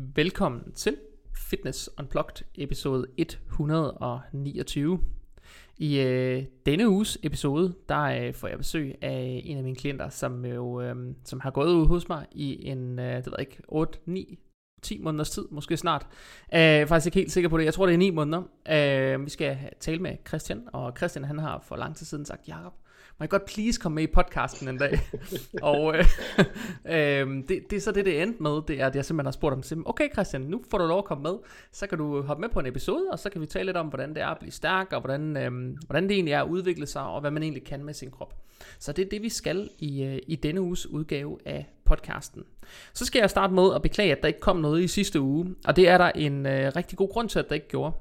Velkommen til Fitness Unplugged episode 129. I øh, denne uges episode, der øh, får jeg besøg af en af mine klienter, som jo øh, som har gået ud hos mig i en, øh, det ved jeg ikke, 8, 9, 10 måneders tid, måske snart. Øh, jeg er faktisk ikke helt sikker på det. Jeg tror, det er 9 måneder. Øh, vi skal tale med Christian, og Christian han har for lang tid siden sagt, Jakob, må jeg godt please komme med i podcasten en dag? og øh, øh, det, det er så det, det endte med, det er, at jeg simpelthen har spurgt ham, okay Christian, nu får du lov at komme med, så kan du hoppe med på en episode, og så kan vi tale lidt om, hvordan det er at blive stærk, og hvordan, øh, hvordan det egentlig er at udvikle sig, og hvad man egentlig kan med sin krop. Så det er det, vi skal i, øh, i denne uges udgave af podcasten. Så skal jeg starte med at beklage, at der ikke kom noget i sidste uge, og det er der en øh, rigtig god grund til, at der ikke gjorde.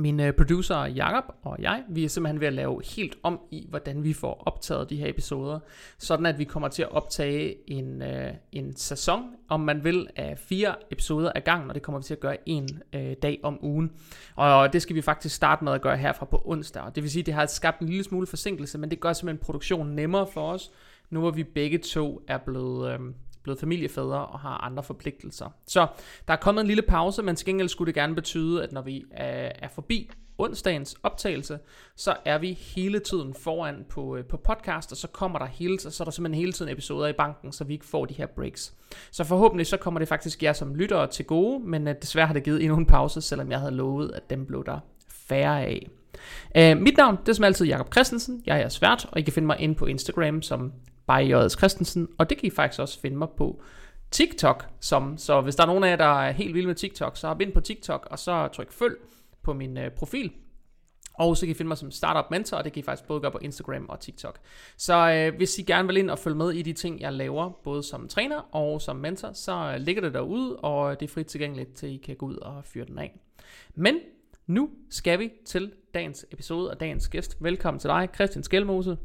Min øh, producer Jakob og jeg, vi er simpelthen ved at lave helt om i, hvordan vi får optaget de her episoder, sådan at vi kommer til at optage en, øh, en sæson, om man vil, af fire episoder ad gangen, og det kommer vi til at gøre en øh, dag om ugen. Og det skal vi faktisk starte med at gøre herfra på onsdag, og det vil sige, at det har skabt en lille smule forsinkelse, men det gør simpelthen produktionen nemmere for os, nu hvor vi begge to er blevet... Øh, blevet familiefædre og har andre forpligtelser. Så der er kommet en lille pause, men til gengæld skulle det gerne betyde, at når vi er, er forbi onsdagens optagelse, så er vi hele tiden foran på, øh, på podcast, og så kommer der hele så er der simpelthen hele tiden episoder i banken, så vi ikke får de her breaks. Så forhåbentlig så kommer det faktisk jer som lyttere til gode, men øh, desværre har det givet endnu en pause, selvom jeg havde lovet, at dem blev der færre af. Uh, mit navn, det er som altid Jakob Christensen, jeg er svært, og I kan finde mig ind på Instagram som by J.S. Christensen, og det kan I faktisk også finde mig på TikTok, som, så hvis der er nogen af jer, der er helt vilde med TikTok, så hop ind på TikTok, og så tryk følg på min øh, profil, og så kan I finde mig som Startup Mentor, og det kan I faktisk både gøre på Instagram og TikTok. Så øh, hvis I gerne vil ind og følge med i de ting, jeg laver, både som træner og som mentor, så øh, ligger det derude, og det er frit tilgængeligt, til I kan gå ud og fyre den af. Men nu skal vi til dagens episode og dagens gæst. Velkommen til dig, Christian Skelmose.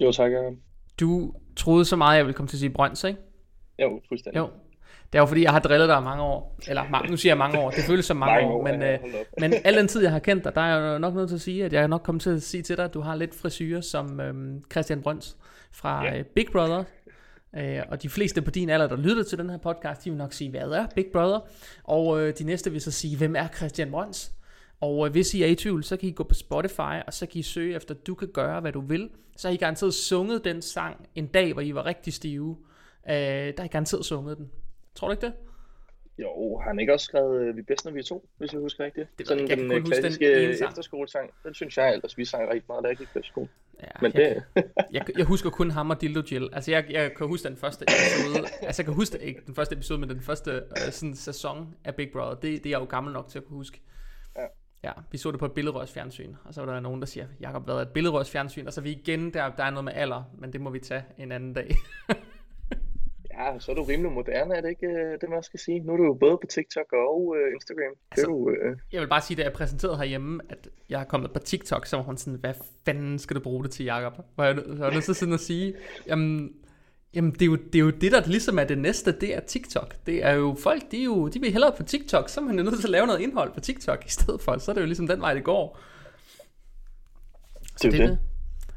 Jo, tak, Jacob. Du troede så meget, jeg ville komme til at sige Brøns, ikke? Jo, fuldstændig. Jo. Det er jo fordi, jeg har drillet dig mange år. Eller nu siger jeg mange år. Det føles som mange, mange år. Men, ja, øh, men al den tid, jeg har kendt dig, der er jeg jo nok nødt til at sige, at jeg er nok kommet til at sige til dig, at du har lidt frisyrer som øhm, Christian Brøns fra ja. øh, Big Brother. Øh, og de fleste på din alder, der lytter til den her podcast, de vil nok sige, hvad er Big Brother? Og øh, de næste vil så sige, hvem er Christian Brøns? Og øh, hvis I er i tvivl, så kan I gå på Spotify, og så kan I søge efter, du kan gøre, hvad du vil. Så har I garanteret sunget den sang en dag, hvor I var rigtig stive. Øh, der har I garanteret sunget den. Tror du ikke det? Jo, har han ikke også skrevet øh, Vi bedst, når vi er to, hvis jeg husker rigtigt? Det Sådan jeg den øh, klassiske den efterskolesang, den synes jeg ellers, vi sang rigtig meget, da jeg gik på skole. Ja, Men jeg, det... jeg, jeg, husker kun ham og Dildo Jill. Altså, jeg, jeg kan huske den første episode. altså, jeg kan huske ikke den første episode, men den første øh, sådan, sæson af Big Brother. Det, det er jeg jo gammel nok til at kunne huske. Ja, vi så det på et billedrørsfjernsyn, og så var der nogen, der siger, Jakob, hvad er et billedrørsfjernsyn? Og så er vi igen, der, der er noget med alder, men det må vi tage en anden dag. ja, så er du rimelig moderne, er det ikke øh, det, man skal sige? Nu er du jo både på TikTok og uh, Instagram. Altså, du, uh... Jeg vil bare sige, da jeg præsenterede herhjemme, at jeg er kommet på TikTok, så var hun sådan, hvad fanden skal du bruge det til, Jakob? Var jeg, så var nødt til sådan at sige, jamen, Jamen, det er, jo, det er jo det, der ligesom er det næste, det er TikTok. Det er jo folk, de, er jo, de vil hellere på TikTok, så er man jo nødt til at lave noget indhold på TikTok i stedet for. Så er det jo ligesom den vej, det går. Så det, det. det.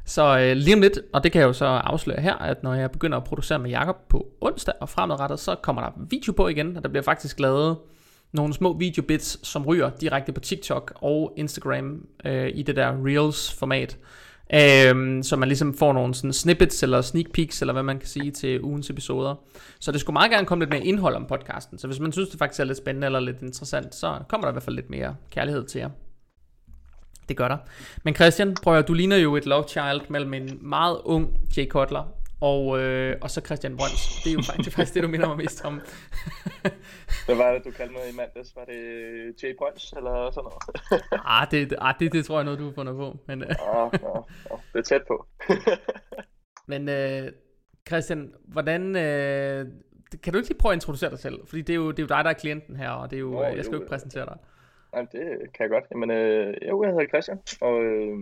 Så øh, lige om lidt, og det kan jeg jo så afsløre her, at når jeg begynder at producere med Jakob på onsdag og fremadrettet, så kommer der video på igen, og der bliver faktisk lavet nogle små videobits, som ryger direkte på TikTok og Instagram øh, i det der Reels format. Øhm, så man ligesom får nogle sådan snippets eller sneak peeks, eller hvad man kan sige, til ugens episoder. Så det skulle meget gerne komme lidt mere indhold om podcasten. Så hvis man synes, det faktisk er lidt spændende eller lidt interessant, så kommer der i hvert fald lidt mere kærlighed til jer. Det gør der. Men Christian, prøv at du ligner jo et love child mellem en meget ung Jay Cutler og, øh, og så Christian Brøns. Det er jo faktisk, faktisk det, du minder mig mest om. Hvad var det, du kaldte mig i mandags? Var det Jay Brøns eller sådan noget? ah, det, ah det, det tror jeg er noget, du har fundet på. Men, øh. ah, ah, ah, det er tæt på. men øh, Christian, hvordan... Øh, kan du ikke lige prøve at introducere dig selv? Fordi det er jo, det er jo dig, der er klienten her, og det er jo, oh, jeg skal jo ikke præsentere dig. Nej, det kan jeg godt. Jamen, øh, jeg hedder Christian, og øh,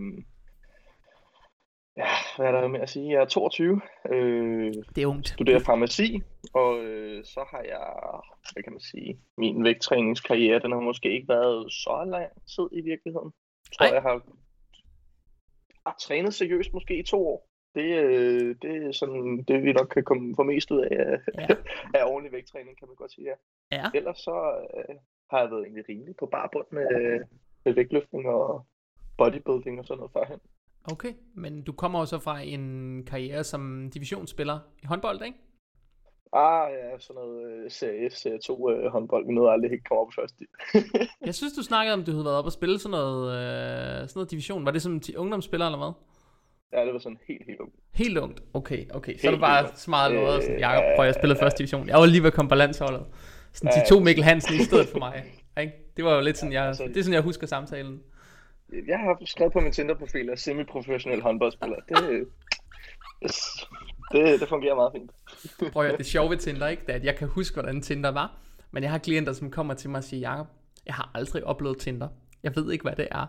Ja, hvad er der med at sige? Jeg er 22. Øh, det er ungt. Studerer farmaci, og øh, så har jeg, hvad kan man sige, min vægttræningskarriere, den har måske ikke været så lang tid i virkeligheden. Jeg tror, Ej. jeg har, har trænet seriøst måske i to år. Det, øh, det er sådan det, vi nok kan komme for mest ud af, ja. af ordentlig vægttræning, kan man godt sige, ja. Ja. Ellers så øh, har jeg været egentlig rimelig på barbund med, med vægtløftning og bodybuilding og sådan noget førhen. Okay, men du kommer jo så fra en karriere som divisionsspiller i håndbold, ikke? Ah, ja, sådan noget øh, serie 1, serie 2 øh, håndbold. Vi nåede aldrig helt komme op i første. Jeg synes, du snakkede om, at du havde været op og spille sådan noget, øh, sådan noget division. Var det som ti- ungdomsspiller, eller hvad? ja, det var sådan helt, helt ung. Helt ungt. Okay, okay. Så Helt er du bare så meget noget, sådan, Øh, Jacob, prøv jeg spillede første division. Jeg var lige ved at komme på landsholdet. Sådan, de Ja, to Mikkel Hansen i stedet for mig. Ikke? Det var jo lidt sådan, jeg, altså- det er sådan, jeg husker samtalen. Jeg har skrevet på min Tinder-profil, at jeg er semi-professionel håndboldspiller. Det, det, det fungerer meget fint. Prøv at høre, det sjove ved Tinder, ikke? Det er, at jeg kan huske, hvordan Tinder var. Men jeg har klienter, som kommer til mig og siger, Jacob, jeg har aldrig oplevet Tinder. Jeg ved ikke, hvad det er.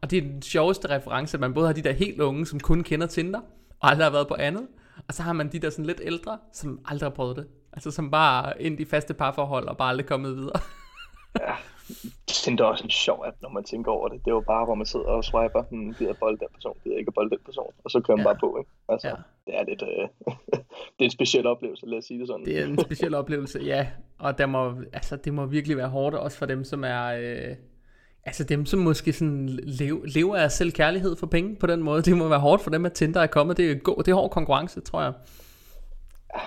Og det er den sjoveste reference, at man både har de der helt unge, som kun kender Tinder, og aldrig har været på andet. Og så har man de der sådan lidt ældre, som aldrig har prøvet det. Altså som bare ind i faste parforhold og bare aldrig kommet videre. Tinder er også en sjov app, når man tænker over det. Det er jo bare, hvor man sidder og swiper, hmm, gider jeg bolde den person, gider jeg ikke bolde den person, og så kører man Ja. bare på, ikke? Altså, Ja. det er lidt, øh, det er en speciel oplevelse, lad os sige det sådan. Det er en speciel oplevelse, ja. Og der må, altså, det må virkelig være hårdt, også for dem, som er... Øh, altså dem, som måske sådan lever, lever af selv kærlighed for penge på den måde. Det må være hårdt for dem, at Tinder er kommet. Det er, god, det er hård konkurrence, tror jeg.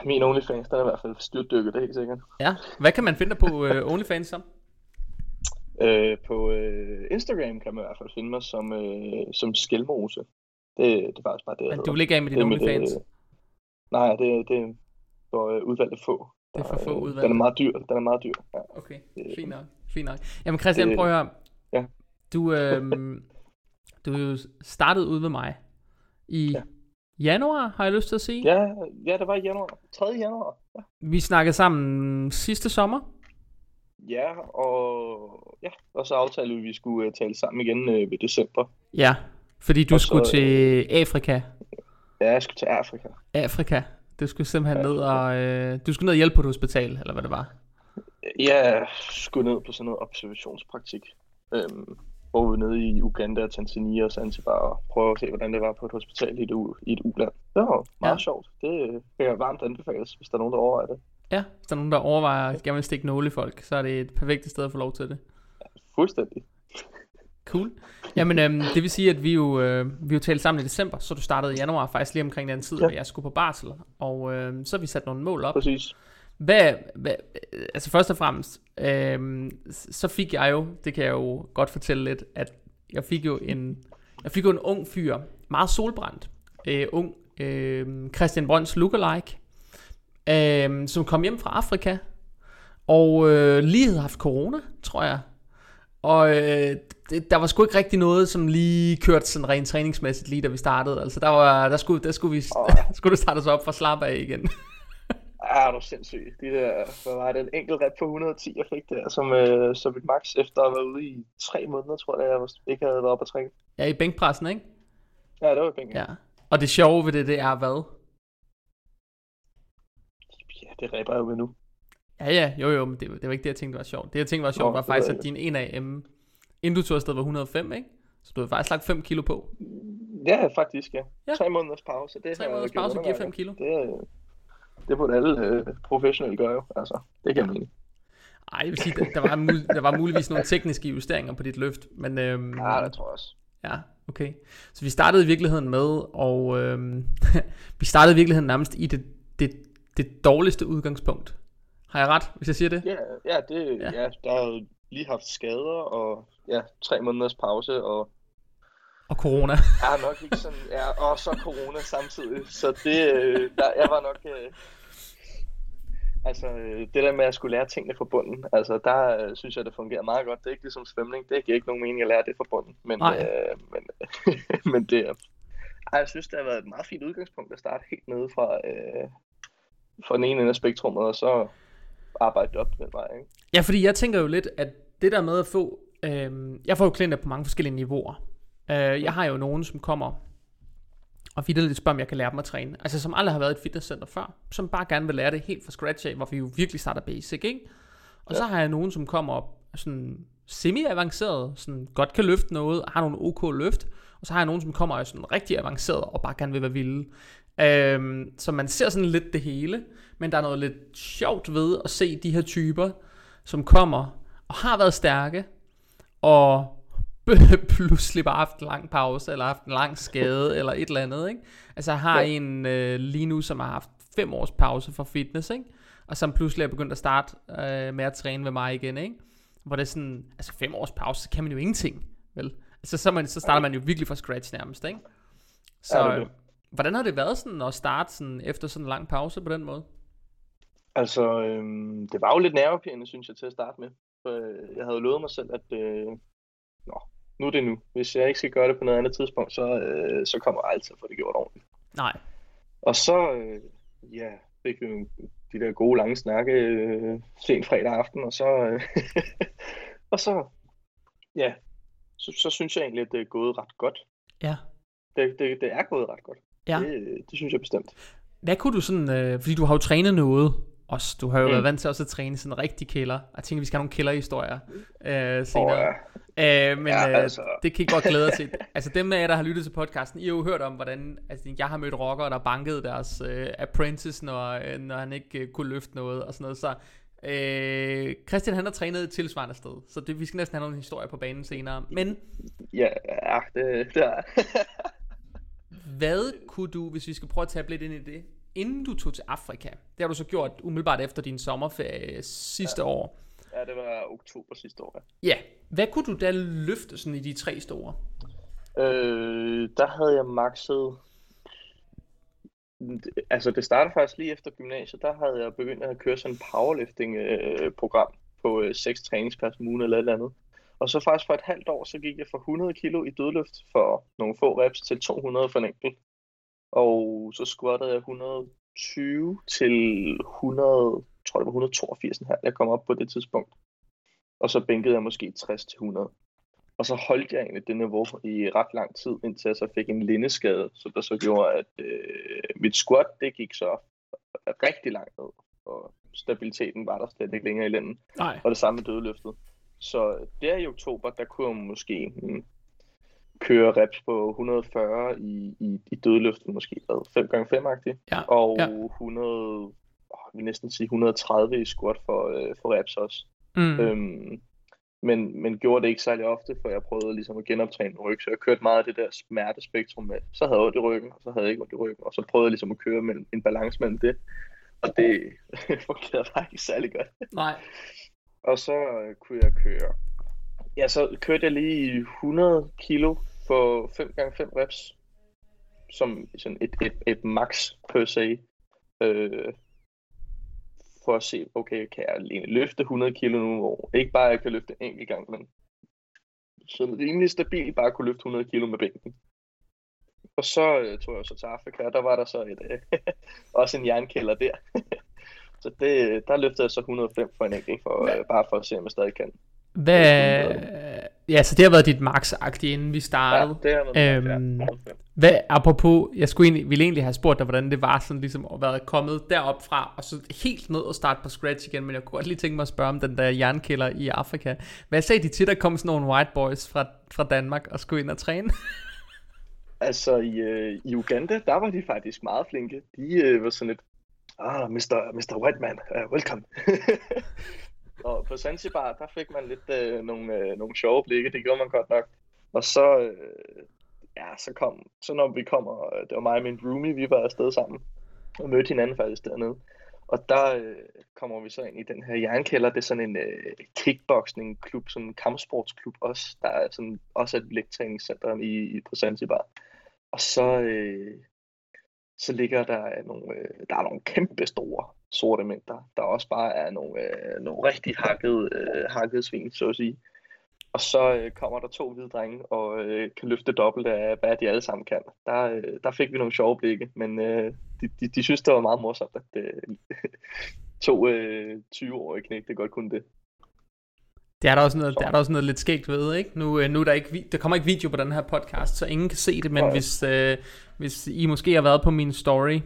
Min OnlyFans, den er i hvert fald styrtdykket, det er helt sikkert. Ja. Hvad kan man finde dig på øh, OnlyFans som? Øh, på øh, Instagram kan man i hvert fald finde mig som, øh, som skælmose. Det, det er faktisk bare det, Men du vil ikke af med Det din mit, OnlyFans? øh, Nej, det, det er for øh, udvalgte få. Det er for få øh, udvalgte. Den er meget dyr, den er meget dyr. Ja. Okay, fint nok. Fint nok. Jamen Christian, Det- prøv at høre. ja. Du, øhm, du jo startet ude ved mig i Ja. januar, har jeg lyst til at sige. Ja, ja, det var i januar. 3. januar. Ja. Vi snakkede sammen sidste sommer. Ja, og, ja, og så aftalte vi, at vi skulle uh, tale sammen igen uh, ved december. Ja, fordi du Og så, skulle til Afrika. Ja, jeg skulle til Afrika. Afrika. Du skulle simpelthen ned og, øh, du skulle ned og hjælpe på et hospital, eller hvad det var. Jeg skulle ned på sådan noget observationspraktik. Øhm, hvor vi var nede i Uganda, Tanzania og Zanzibar og prøve at se, hvordan det var på et hospital i et, u- i et uland. Det var meget Ja. ja. sjovt. Det kan jeg varmt anbefales, hvis der er nogen, der overvejer det. Ja, hvis der er nogen, der overvejer at gerne vil stikke nåle i folk, så er det et perfekt sted at få lov til det. Fuldstændig. Cool. Jamen, øhm, det vil sige, at vi jo, øh, vi jo talte sammen i december, så du startede i januar, faktisk lige omkring den tid, ja. Hvor jeg skulle på barsel. Og øh, så har vi sat nogle mål op. Præcis. Hvad, hvad, altså først og fremmest, øh, så fik jeg jo, det kan jeg jo godt fortælle lidt, at jeg fik jo en, jeg fik jo en ung fyr, meget solbrændt, øh, ung øh, Christian Brøns lookalike, øh, som kom hjem fra Afrika, og øh, lige havde haft corona, tror jeg. Og øh, det, der var sgu ikke rigtig noget, som lige kørte sådan rent træningsmæssigt lige da vi startede. Altså der, var, der, skulle, der skulle, vi, Åh. skulle det startes op fra slap af igen. Ah, er du sindssyg. De der, hvad var det, en enkelt rep på 110, jeg fik der, som, øh, som et max efter at have været ude i tre måneder, tror jeg, jeg ikke havde været oppe at træne. Ja, i bænkpressen, ikke? Ja, det var penge. Ja. Og det sjove ved det, det er hvad? Det ræber jeg jo med nu. Ja, ja, jo jo, men det, det var ikke det, jeg tænkte var sjovt. Det, jeg tænkte var sjovt, Nå, var faktisk, at din 1 AM, inden du tog afsted, var 105, ikke? Så du havde faktisk lagt 5 kilo på. Ja, faktisk, ja. Ja. Tre måneders pause. Det Tre har jeg måneders gjort pause giver undervejs. 5 kilo. Det, øh, det burde alle øh, professionelle gøre jo. Altså, det kan jeg mene. Ej, jeg vil sige, der, der, var, mul- der var muligvis nogle tekniske justeringer på dit løft, men øhm, Ja, det tror jeg også. ja, okay. Så vi startede i virkeligheden med, og øhm, vi startede i virkeligheden nærmest i det, det, det dårligste udgangspunkt. Har jeg ret, hvis jeg siger det? Ja, ja, det, Ja. ja. ja, der har lige haft skader, og ja, tre måneders pause, og Og corona. er nok ikke sådan, ja, og så corona samtidig, så det, øh, der, jeg var nok, øh, altså øh, det der med at skulle lære tingene fra bunden, altså der øh, synes jeg, det fungerer meget godt, det er ikke ligesom svømning, det giver ikke nogen mening at lære det fra bunden, men, Nej. øh, men, men det er, ej, jeg synes, det har været et meget fint udgangspunkt at starte helt nede fra, øh, fra den ene ende af spektrummet, og så arbejde op den vej, ikke? Ja, fordi jeg tænker jo lidt, at det der med at få... Øh, jeg får jo klienter på mange forskellige niveauer. Øh, jeg har jo nogen, som kommer og vidderligt spørger, om jeg kan lære dem at træne. Altså som aldrig har været i et fitnesscenter før. Som bare gerne vil lære det helt fra scratch af, hvor vi jo virkelig starter basic, ikke? Og ja. så har jeg nogen, som kommer op sådan semi-avanceret, sådan godt kan løfte noget, har nogle OK løft. Og så har jeg nogen, som kommer og er sådan rigtig avanceret og bare gerne vil være vilde. Øhm, så man ser sådan lidt det hele, men der er noget lidt sjovt ved at se de her typer, som kommer og har været stærke, og pludselig bare haft en lang pause, eller haft en lang skade, eller et eller andet, ikke? Altså jeg har ja. en øh, lige nu, som har haft fem års pause for fitness, ikke? Og som pludselig er begyndt at starte øh, med at træne med mig igen, ikke? Hvor det er sådan, altså fem års pause, så kan man jo ingenting, vel? Altså så, man, så starter man jo virkelig fra scratch nærmest, ikke? Så ja, det det. Hvordan har det været sådan at starte sådan efter sådan en lang pause på den måde? Altså, øhm, det var jo lidt nervepirrende, synes jeg, til at starte med. For øh, jeg havde lovet mig selv, at øh, nå, nu er det nu. Hvis jeg ikke skal gøre det på noget andet tidspunkt, så, øh, så kommer jeg altid for det gjort ordentligt. Nej. Og så, øh, ja, fik vi de der gode lange snakke øh, sent fredag aften, og så, øh, og så, ja, så, så synes jeg egentlig, at det er gået ret godt. Ja. Det, det, det er gået ret godt. Ja. Det, det synes jeg bestemt. Hvad kunne du sådan, øh, fordi du har jo trænet noget også, du har jo mm. været vant til også at træne sådan en rigtig kælder. Jeg tænker, vi skal have nogle kælderhistorier øh, senere. Oh, ja. øh, men ja, øh, altså. det kan I godt glæde til. altså dem af jer, der har lyttet til podcasten, I har jo hørt om, hvordan altså, jeg har mødt rockere, der bankede deres øh, apprentice, når, øh, når han ikke øh, kunne løfte noget og sådan noget. Så øh, Christian han har trænet et tilsvarende sted, så det, vi skal næsten have nogle historier på banen senere. Men... Ja, ja det, det er... Hvad kunne du, hvis vi skal prøve at tage lidt ind i det, inden du tog til Afrika, det har du så gjort umiddelbart efter din sommerferie sidste ja. år. Ja, det var oktober sidste år. Ja. ja. Hvad kunne du da løfte sådan i de tre store? Øh, der havde jeg makset... Altså, det startede faktisk lige efter gymnasiet. Der havde jeg begyndt at køre sådan et powerlifting-program på øh, 6 træningspas om ugen eller et eller andet. Og så faktisk for et halvt år, så gik jeg fra 100 kilo i dødløft for nogle få reps til 200 for en enkelt. Og så squattede jeg 120 til 100, tror det var 182 her, jeg kom op på det tidspunkt. Og så bænkede jeg måske 60 til 100. Og så holdt jeg egentlig det niveau i ret lang tid, indtil jeg så fik en lindeskade, så der så gjorde, at øh, mit squat, det gik så rigtig langt ned, og stabiliteten var der slet ikke længere i lænden. Nej. Og det samme med dødløftet. Så der i oktober, der kunne jeg måske hmm, køre reps på 140 i, i, i dødløften måske, 5x5-agtigt, ja, og ja. 100, jeg vil næsten sige 130 i squat for, øh, for reps også. Mm. Øhm, men, men gjorde det ikke særlig ofte, for jeg prøvede ligesom at genoptræne ryg, så jeg kørte meget af det der smertespektrum med, så havde jeg ondt i ryggen, og så havde jeg ikke ondt i ryggen, og så prøvede jeg ligesom at køre mellem, en balance mellem det, og det fungerede ikke særlig godt. Nej. Og så øh, kunne jeg køre, ja, så kørte jeg lige 100 kilo på 5x5 reps, som sådan et, et, et max per se, øh, for at se, okay, kan jeg løfte 100 kilo nu, ikke bare, at jeg kan løfte en enkelt gang, men så rimelig stabilt bare kunne løfte 100 kilo med bænken. Og så øh, tog jeg så til Afrika, og der var der så et, øh, også en jernkælder der. så det, der løftede jeg så 105 for en enkelt, for, øh, bare for at se, om jeg stadig kan. Hvad, ja, så det har været dit max inden vi startede. Ja, det har været øhm, ja. Hvad, apropos, jeg skulle egentlig, ville egentlig have spurgt dig, hvordan det var sådan ligesom at være kommet derop fra, og så helt ned og starte på scratch igen, men jeg kunne godt lige tænke mig at spørge om den der jernkælder i Afrika. Hvad sagde de til, der kom sådan nogle white boys fra, fra Danmark og skulle ind og træne? altså i, øh, i Uganda, der var de faktisk meget flinke. De øh, var sådan lidt, ah, Mr. Mr. White Man, uh, welcome. Og på Zanzibar, der fik man lidt øh, nogle, øh, nogle sjove blikke, det gjorde man godt nok. Og så, øh, ja, så kom, så når vi kommer, øh, det var mig og min roomie, vi var afsted sammen, og mødte hinanden faktisk dernede. Og der øh, kommer vi så ind i den her jernkælder, det er sådan en øh, kickboxing-klub, sådan en kampsportsklub også, der er sådan, også et lægtræningscenter i, i, på Zanzibar. Og så, øh, så ligger der øh, nogle, øh, der er nogle kæmpe store sorte mænd, der, der også bare er nogle, øh, nogle rigtig hakkede, øh, hakkede svin, så at sige. Og så øh, kommer der to hvide drenge og øh, kan løfte dobbelt af, hvad de alle sammen kan. Der, øh, der fik vi nogle sjove blikke, men øh, de, de, de synes, det var meget morsomt, at øh, to øh, 20-årige knægte godt kunne det. Det er der også noget, der er der også noget lidt skægt ved, ikke? Nu, øh, nu er der ikke, der kommer ikke video på den her podcast, så ingen kan se det, men hvis, øh, hvis I måske har været på min story,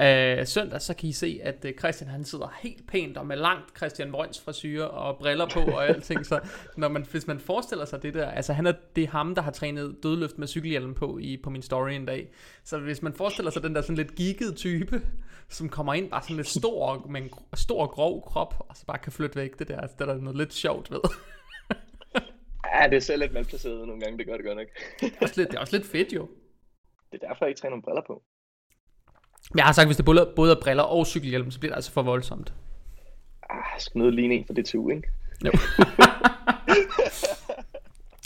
øh, søndag, så kan I se, at øh, Christian han sidder helt pænt og med langt Christian Brøns frisyr og briller på og alting. Så når man, hvis man forestiller sig det der, altså han er, det er ham, der har trænet dødløft med cykelhjelm på i, på min story en dag. Så hvis man forestiller sig den der sådan lidt geekede type, som kommer ind bare sådan lidt stor, med en stor grov krop, og så bare kan flytte væk det der, altså, det er der noget lidt sjovt ved. Ja, det ser lidt malplaceret nogle gange, det gør det godt nok. det, er også lidt, det er også lidt fedt jo. Det er derfor, jeg ikke træner nogle briller på. Men jeg har sagt, hvis det både, både er briller og cykelhjelm, så bliver det altså for voldsomt. Ah, jeg skal noget ligne en for DTU, ikke? Jo.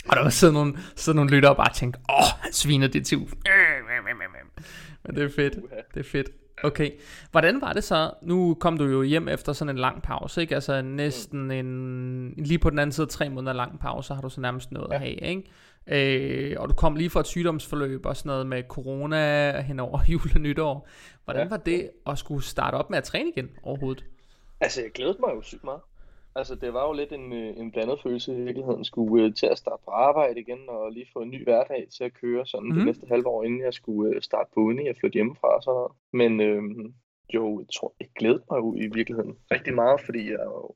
og der var sådan nogle, sådan nogle lyttere og bare tænkt, åh, oh, han sviner DTU. Men det er fedt. Det er fedt. Okay. Hvordan var det så? Nu kom du jo hjem efter sådan en lang pause, ikke? Altså næsten en... Lige på den anden side tre måneder lang pause, har du så nærmest noget ja. at have, ikke? Øh, og du kom lige fra et sygdomsforløb og sådan noget med corona hen over jul og nytår. Hvordan ja. var det at skulle starte op med at træne igen overhovedet? Altså, jeg glædede mig jo sygt meget. Altså, det var jo lidt en, øh, en blandet følelse i virkeligheden. Skulle uh, til at starte på arbejde igen, og lige få en ny hverdag til at køre sådan mm. det næste halve år, inden jeg skulle uh, starte på uni og flytte hjemmefra og sådan noget. Men uh, jo, jeg tror, jeg glædede mig jo i virkeligheden rigtig meget, fordi jeg jo,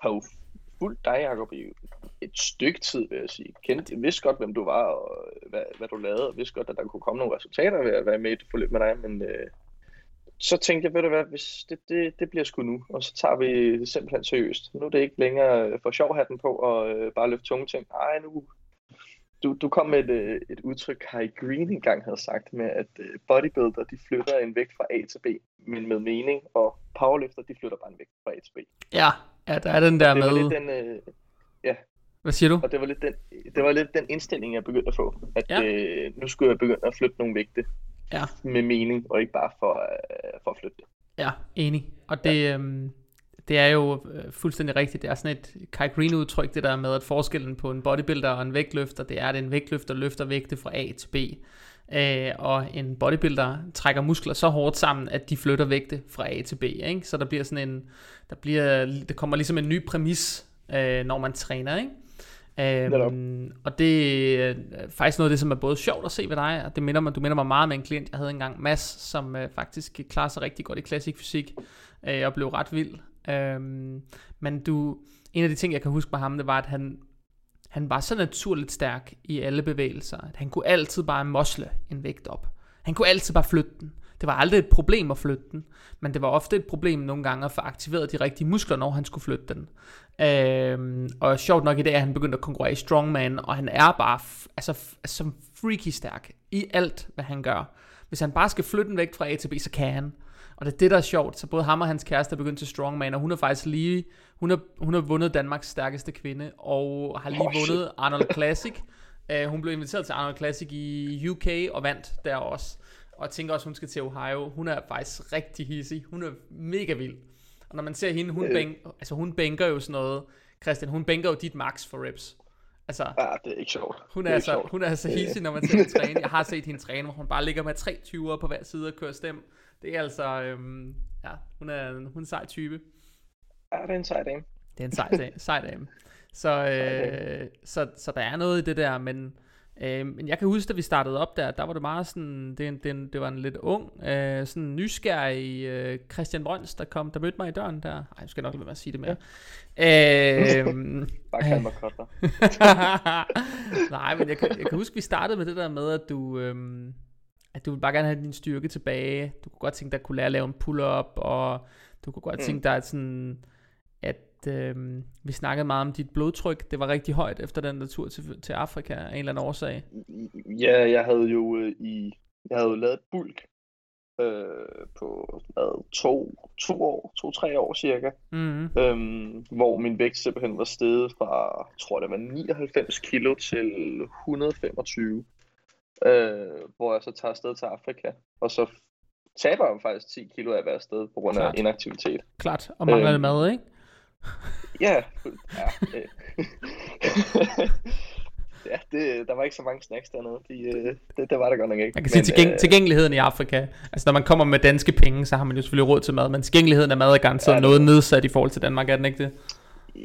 har jo fulgt dig, Jacob, i et stykke tid, vil jeg sige. Kendte, jeg vidste godt, hvem du var, og hvad, hvad du lavede, og vidste godt, at der kunne komme nogle resultater ved at være med i et forløb med dig, men øh, så tænkte jeg, ved du hvad, hvis det, det, det bliver sgu nu, og så tager vi det simpelthen seriøst. Nu er det ikke længere øh, for sjov hatten på og øh, bare løfte tunge ting. Ej, nu, du, du kom med et, øh, et udtryk, Kai Green engang havde sagt, med at øh, bodybuilder, de flytter en vægt fra A til B, men med mening, og powerlifter, de flytter bare en vægt fra A til B. Ja, ja der er den der det med... Var lidt den, øh, ja. Hvad siger du? Og det var lidt den, det var lidt den indstilling, jeg begyndte at få, at ja. øh, nu skulle jeg begynde at flytte nogle vægte ja. med mening, og ikke bare for, øh, for at flytte det. Ja, enig. Og det, ja. øhm, det er jo øh, fuldstændig rigtigt. Det er sådan et Kai Green udtryk, det der med, at forskellen på en bodybuilder og en vægtløfter, det er, at en vægtløfter løfter vægte fra A til B. Øh, og en bodybuilder trækker muskler så hårdt sammen, at de flytter vægte fra A til B. Ikke? Så der bliver sådan en, der bliver, der kommer ligesom en ny præmis, øh, når man træner. Ikke? Øhm, og det er faktisk noget af det, som er både sjovt at se ved dig, og det minder mig, du minder mig meget med en klient, jeg havde engang, Mads, som øh, faktisk klarer sig rigtig godt i klassisk fysik, øh, og blev ret vild. Øhm, men du, en af de ting, jeg kan huske med ham, det var, at han, han var så naturligt stærk i alle bevægelser, at han kunne altid bare mosle en vægt op. Han kunne altid bare flytte den. Det var aldrig et problem at flytte den, men det var ofte et problem nogle gange at få aktiveret de rigtige muskler, når han skulle flytte den. Øhm, og sjovt nok i dag, at han begyndte at konkurrere i strongman, og han er bare altså, som freaky stærk i alt, hvad han gør. Hvis han bare skal flytte den væk fra A til B, så kan han. Og det er det, der er sjovt. Så både ham og hans kæreste er begyndt til strongman, og hun er faktisk lige, hun har, hun har vundet Danmarks stærkeste kvinde, og har lige oh, vundet Arnold Classic. Uh, hun blev inviteret til Arnold Classic i UK, og vandt der også. Og jeg tænker også, hun skal til Ohio. Hun er faktisk rigtig hissig. Hun er mega vild. Og når man ser hende, hun, øh. bænk, altså hun bænker jo sådan noget, Christian, hun bænker jo dit max for reps. Altså, ja, det er ikke sjovt. Hun er, er altså, sjovt. hun er altså hissig, når man ser hende træne. Jeg har set hende træne, hvor hun bare ligger med tre 20'er på hver side og kører stem. Det er altså, øhm, ja, hun er, hun er en sej type. Ja, det er en sej dame. Det er en sej, sej dame. Så, øh, så, så der er noget i det der, men Øh, men jeg kan huske, da vi startede op der, der var det meget sådan, det, det, det var en lidt ung, øh, sådan nysgerrig øh, Christian Brøns, der kom, der mødte mig i døren der. Ej, jeg skal nok lade være at sige det mere. Ja. Øh, Bare kald mig Nej, men jeg kan, jeg kan huske, vi startede med det der med, at du, øh, at du ville bare gerne have din styrke tilbage. Du kunne godt tænke dig at kunne lære at lave en pull-up, og du kunne godt mm. tænke dig at sådan, at øh, vi snakkede meget om dit blodtryk. Det var rigtig højt efter den der tur til, til Afrika af en eller anden årsag. Ja, jeg havde jo øh, i jeg havde lavet et bulk øh, på hvad, to, to år, to-tre år cirka, mm-hmm. øhm, hvor min vægt simpelthen var steget fra, tror det var 99 kilo til 125, øh, hvor jeg så tager afsted til Afrika, og så taber jeg faktisk 10 kilo af at være afsted på grund Klart. af inaktivitet. Klart, og mangler øhm, mad, ikke? Ja, ja. ja, det, der var ikke så mange snacks dernede. De, øh, det, det var der godt nok ikke. Man kan sige tilgæng, øh, tilgængeligheden i Afrika. Altså når man kommer med danske penge, så har man jo selvfølgelig råd til mad, men tilgængeligheden af mad er garanteret ja, noget nedsat i forhold til Danmark, er den ikke det?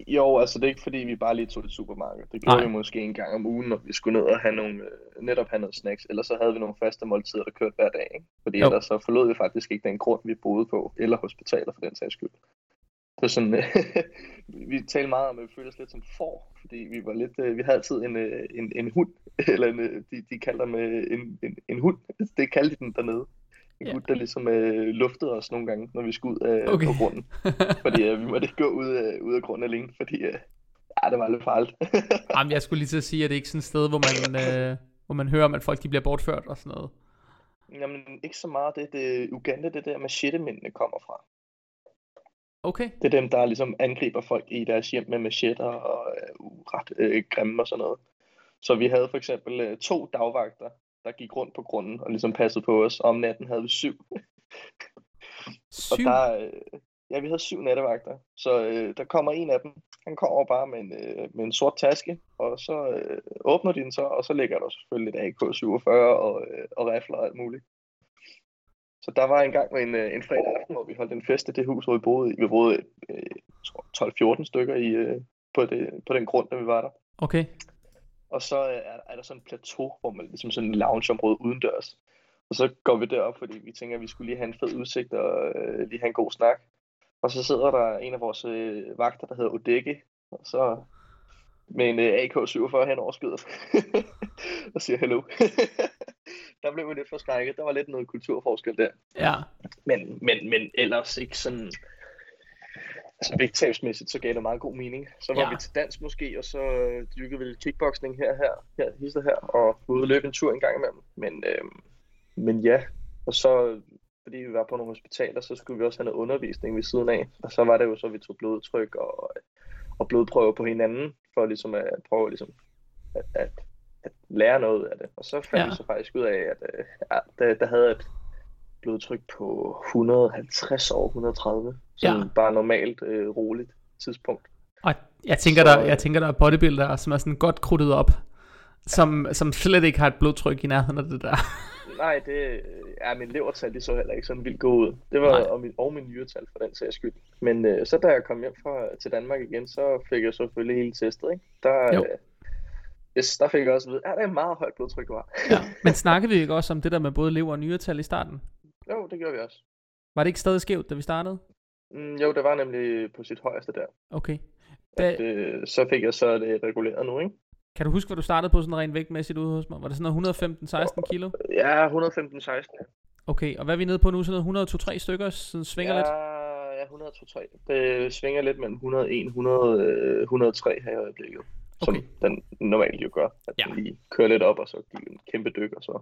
Jo, altså det er ikke fordi, vi bare lige tog det supermarked. Det gjorde Nej. vi måske en gang om ugen, når vi skulle ned og have nogle, øh, netop have noget snacks. Ellers så havde vi nogle faste måltider, der kørte hver dag. Ikke? Fordi Jo. ellers så forlod vi faktisk ikke den grund, vi boede på, eller hospitaler for den sags skyld. Er sådan, vi talte meget om, at vi følte os lidt som får, fordi vi var lidt, øh, vi havde altid en, øh, en, en hund, eller en, øh, de, de kalder dem en, en, en hund, det kaldte de den dernede. En Ja. hund, der ligesom øh, luftede os nogle gange, når vi skulle ud øh, Okay. på grunden. Fordi øh, vi måtte ikke gå ud, øh, ud af grunden alene, fordi øh, ja, det var lidt farligt. Jamen, jeg skulle lige til at sige, at det ikke er sådan et sted, hvor man, øh, hvor man hører om, at folk de bliver bortført og sådan noget. Jamen, ikke så meget det, det Uganda, det der machete-mændene kommer fra. Okay. Det er dem, der ligesom angriber folk i deres hjem med machetter og øh, ret øh, grimme og sådan noget. Så vi havde for eksempel øh, to dagvagter, der gik rundt på grunden og ligesom passede på os. Og om natten havde vi syv. Og Syv. der, øh, ja, vi havde syv nattevagter. Så øh, der kommer en af dem. Han kommer bare med en, øh, med en sort taske, og så øh, åbner de den så, og så ligger der selvfølgelig et AK-47 og, øh, og rifler og alt muligt. Så der var en gang en, øh, en fredag aften, hvor vi holdt en fest i det hus, hvor vi boede i. Vi boede øh, jeg tror 12-14 stykker i, øh, på, det, på den grund, da vi var der. Okay. Og så øh, er, er der sådan en plateau, hvor man ligesom sådan en loungeområde udendørs. Og så går vi derop, fordi vi tænker, at vi skulle lige have en fed udsigt og øh, lige have en god snak. Og så sidder der en af vores øh, vagter, der hedder Odege, og så med en øh, AK-47 hen over skødet, og siger hallo. der blev vi lidt forskrækket. Der var lidt noget kulturforskel der. Ja. Men, men, men ellers ikke sådan... Altså vægttabsmæssigt, så gav det meget god mening. Så var Ja. vi til dans måske, og så øh, dyrkede vi lidt kickboxing her, her, her, hister her, og ude løbe en tur en gang imellem. Men, øh, men ja, og så fordi vi var på nogle hospitaler, så skulle vi også have noget undervisning ved siden af. Og så var det jo så, at vi tog blodtryk og, og blodprøver på hinanden, for ligesom at prøve ligesom at, at, at lære noget af det. Og så fandt Ja. ja. vi så faktisk ud af, at øh, ja, der, der havde et blodtryk på 150 over 130. Sådan Ja. ja. bare normalt øh, roligt tidspunkt. Og jeg tænker, Så, der, øh, jeg tænker, der er bodybuildere, som er sådan godt krudtet op, som, som slet ikke har et blodtryk i nærheden af det der. Nej, det er min levertal, det så heller ikke sådan vildt god ud. Det var Nej. og min, og min nyretal for den sags skyld. Men øh, så da jeg kom hjem fra, til Danmark igen, så fik jeg selvfølgelig hele testet, ikke? Der, Jo. øh, yes, der fik jeg også at vide, at det er meget højt blodtryk, du har. Ja. Men snakkede vi ikke også om det der med både lever og nyretal i starten? jo, det gjorde vi også. Var det ikke stadig skævt, da vi startede? Mm, jo, det var nemlig på sit højeste der. Okay. At, Da, øh, så fik jeg så det reguleret nu, ikke? kan du huske, hvad du startede på sådan rent vægtmæssigt ude hos mig? Var det sådan noget 115-16 kilo? Ja, 115-16. Okay, og hvad er vi nede på nu? Sådan noget 102-3 stykker? Sådan svinger ja, lidt? Ja, 102-3. Det svinger lidt mellem 101 100, øh, 103 her i øjeblikket. Som Okay. den normalt jo gør. At Ja. lige kører lidt op, og så giver en kæmpe dyk, og så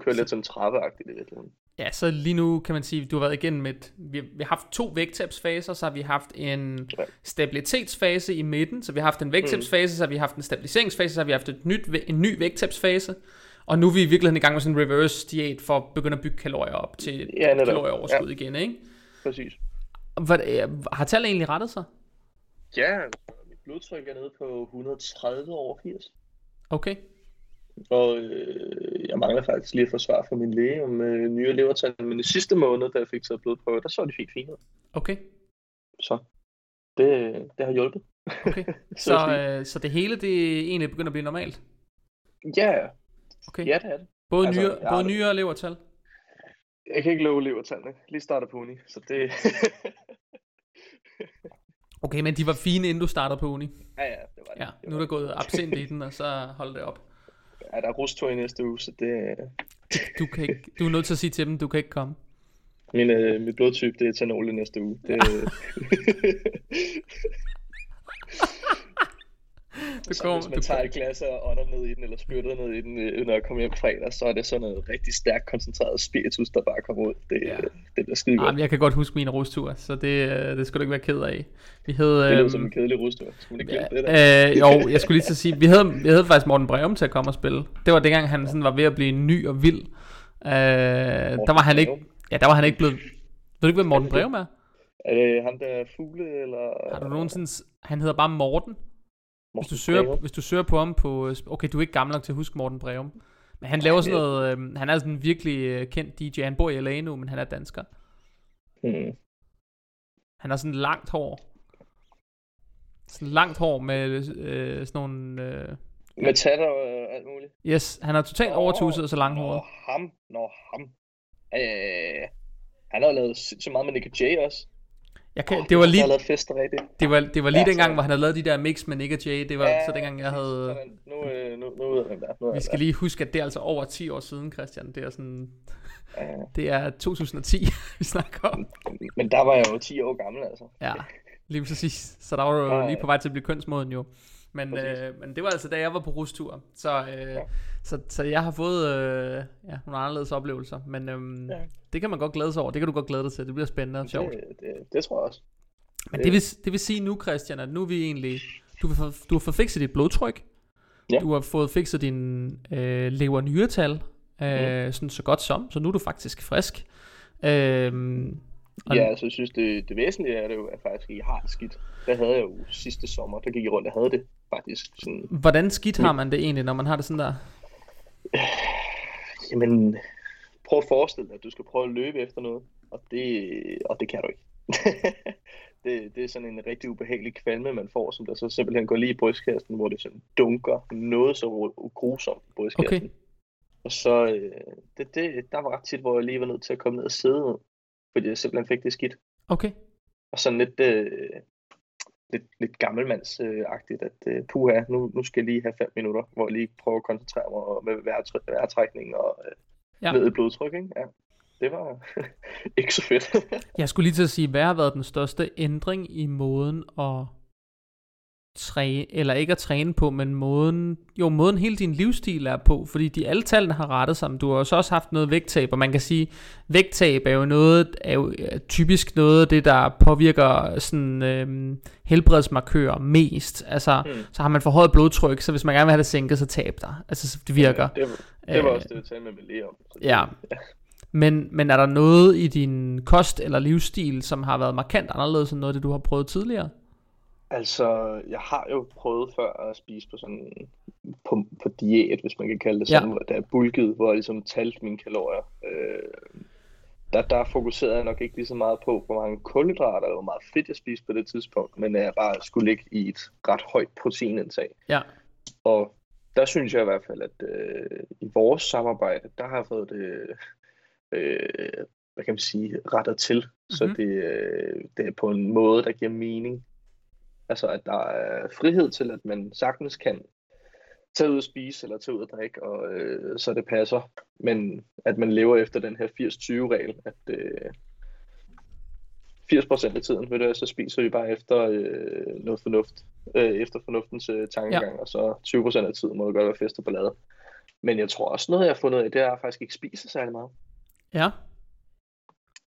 kører lidt sådan trappeagtigt i virkeligheden. Ja, så lige nu kan man sige, du har været igennem et, vi, vi har haft to vægttabsfaser, så har vi haft en Ja. stabilitetsfase i midten, så vi har haft en vægttabsfase, så har vi haft en stabiliseringsfase, så har vi haft et nyt, en ny vægttabsfase, og nu er vi i virkeligheden i gang med sådan en reverse diæt for at begynde at bygge kalorier op til Ja, netop. kalorieoverskud ja. igen, ikke? Præcis. Hvad, øh, har tallet egentlig rettet sig? Ja, blodtryk er nede på 130 over 80. Okay, Og øh, jeg mangler faktisk lige at få svar fra min læge om øh, nye levertal. Men i sidste måned, da jeg fik taget blodprøve, der så de fint fint ud. okay, Så det, det har hjulpet. okay. Så øh, så det hele, det egentlig begyndt at blive normalt? Ja, Okay. ja, det er det. Både, altså, nyere, både nyere og levertal? Jeg kan ikke love levertallene. Lige starter på uni, så det... Okay, men de var fine, inden du startede på uni. ja, ja, det var det. Ja, det nu er der gået absint i den, og så hold det op. Ja, der er rustur i næste uge, så det... Du, kan ikke, du er nødt til at sige til dem, du kan ikke komme. Min, øh, mit blodtype, det er etanol i næste uge. Det, Du så kommer, hvis man du, tager et glas og ånder ned i den, eller spytter ned i den, øh, når jeg kommer hjem fredag, så er det sådan noget rigtig stærkt koncentreret spiritus, der bare kommer ud. Det, Ja. ja. det bliver skide godt. Jamen, jeg kan godt huske min rustur, så det, øh, det skal du ikke være ked af. Vi havde... det lyder øhm, som en kedelig rustur. Skal man ikke glemme det der? Øh, jo, jeg skulle lige til at sige, vi havde, vi havde faktisk Morten Breum til at komme og spille. Det var dengang, han sådan var ved at blive ny og vild. Øh, der var han ikke, ja, der var han ikke blevet... Ved du ikke, hvad Morten Breum er? Er det ham, der er fugle, eller... Har du nogensinde... Han hedder bare Morten. Hvis Morten du, søger, Breum? hvis du søger på ham på... øh, Okay, du er ikke gammel nok til at huske Morten Breum. Men han laver sådan noget... Øh, han er sådan en virkelig øh, kendt DJ. Han bor i LA nu, men han er dansker. Hmm. Han har sådan langt hår. Sådan langt hår med øh, sådan nogle... Øh, Med tatter og alt muligt. yes, han er totalt overtuset og så langhåret. Nå, ham. Nå, ham. Øh, han har lavet så meget med Nick Jay også. Jeg kan, Åh, det var lige, lavet fester rigtigt. det var, det var lige Ja, dengang, så- hvor han havde lavet de der mix med Nick og Jay. Det var Ja, så dengang, jeg havde... Nu, øh, nu, nu er. Nu ved Vi skal lige huske, at det er altså over 10 år siden, Christian. Det er sådan... er. Det er 2010, vi snakker om. Øh, Men der var jeg jo 10 år gammel, altså. Ja, lige præcis. Så der var du Ja, jo ja. lige på vej til at blive kønsmoden jo. Men, Præcis. øh, men det var altså da jeg var på rustur. Så, øh, Ja. så, så jeg har fået øh, ja, nogle anderledes oplevelser. Men øhm, Ja. det kan man godt glæde sig over. Det kan du godt glæde dig til. Det bliver spændende og sjovt. Det, det, det tror jeg også. Men det vil, det vil sige nu, Christian, at nu er vi egentlig... Du, få, du har fået fikset dit blodtryk. Ja. Du har fået fikset din øh, lever nyretal. Øh, Mm. sådan så godt som. Så nu er du faktisk frisk. Øh, og, Ja, altså jeg synes, det, det væsentlige er det jo, at faktisk ikke har det skidt. Det havde jeg jo sidste sommer. Der gik jeg rundt og havde det faktisk sådan... Hvordan skidt har man det egentlig, når man har det sådan der? Jamen, prøv at forestille dig, at du skal prøve at løbe efter noget, og det, og det kan du ikke. det, det er sådan en rigtig ubehagelig kvalme, man får, som der så simpelthen går lige i brystkassen, hvor det sådan dunker noget så grusomt i brystkassen. Okay. Og så, øh, det, det, der var ret tit, hvor jeg lige var nødt til at komme ned og sidde fordi jeg simpelthen fik det skidt. Okay. Og sådan lidt, øh, lidt, lidt gammelmandsagtigt, at øh, puha, nu, nu skal jeg lige have fem minutter, hvor jeg lige prøver at koncentrere mig med vejrtrækning og øh, ja. ned i blodtryk, ikke? Ja. Det var ikke så fedt. Jeg skulle lige til at sige, hvad har været den største ændring i måden at træne, eller ikke at træne på, men måden, jo måden hele din livsstil er på, fordi de alle tallene har rettet sig, du har jo så også haft noget vægttab, og man kan sige, vægttab er jo noget, er jo typisk noget af det, der påvirker sådan øhm, helbredsmarkører mest, altså, Mm. så har man forhøjet blodtryk, så hvis man gerne vil have det sænket, så tab dig, altså så det virker. det, var, det var Øh, også det, jeg talte med min læge om. Ja. Men, men er der noget i din kost eller livsstil, som har været markant anderledes end noget af det, du har prøvet tidligere? Altså, jeg har jo prøvet før at spise på sådan på, på diæt, hvis man kan kalde det sådan, Ja. hvor der er bulket, hvor jeg ligesom talte mine kalorier. Øh, der, der fokuserede jeg nok ikke lige så meget på, hvor mange kulhydrater eller hvor meget fedt jeg spiste på det tidspunkt, men jeg bare skulle ligge i et ret højt proteinindtag. Ja. Og der synes jeg i hvert fald, at øh, i vores samarbejde, der har jeg fået det, øh, hvad kan man sige, rettet til. Mm-hmm. Så Mhm. det, øh, det er på en måde, der giver mening. Altså, at der er frihed til, at man sagtens kan tage ud og spise eller tage ud og drikke, og øh, så det passer. Men at man lever efter den her 80-20-regel, at øh, 80% af tiden, ved du, hvad, så spiser vi bare efter øh, noget fornuft, øh, efter fornuftens øh, tankegang, ja. og så 20% af tiden må det godt være fest og ballade. Men jeg tror også noget, jeg har fundet af, det er, at jeg faktisk ikke spiser særlig meget. Ja.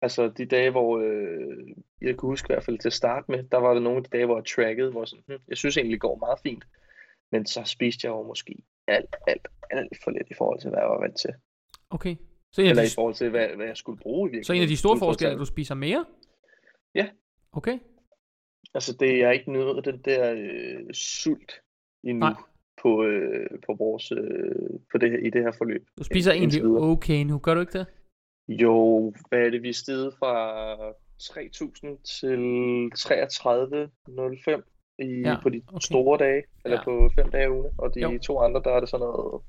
Altså de dage, hvor øh, jeg kunne huske i hvert fald til at starte med, der var der nogle af de dage, hvor jeg trackede, hvor sådan, hm, jeg synes egentlig, det går meget fint. Men så spiste jeg jo måske alt, alt, alt for lidt i forhold til, hvad jeg var vant til. Okay. Så en, Eller de, i forhold til, hvad, hvad jeg skulle bruge i virkeligheden. så en af de store forskelle er, at du spiser mere? Ja. Okay. Altså det er ikke noget den der øh, sult endnu Nej. på, øh, på vores, øh, på det her, i det her forløb. Du spiser egentlig videre. okay nu, gør du ikke det? Jo, hvad er det, vi er steget fra 3.000 til 33.05 i, Ja, ja, på de okay. store dage, eller Ja. ja. på fem dage uge, og de Jo. to andre, der er det sådan noget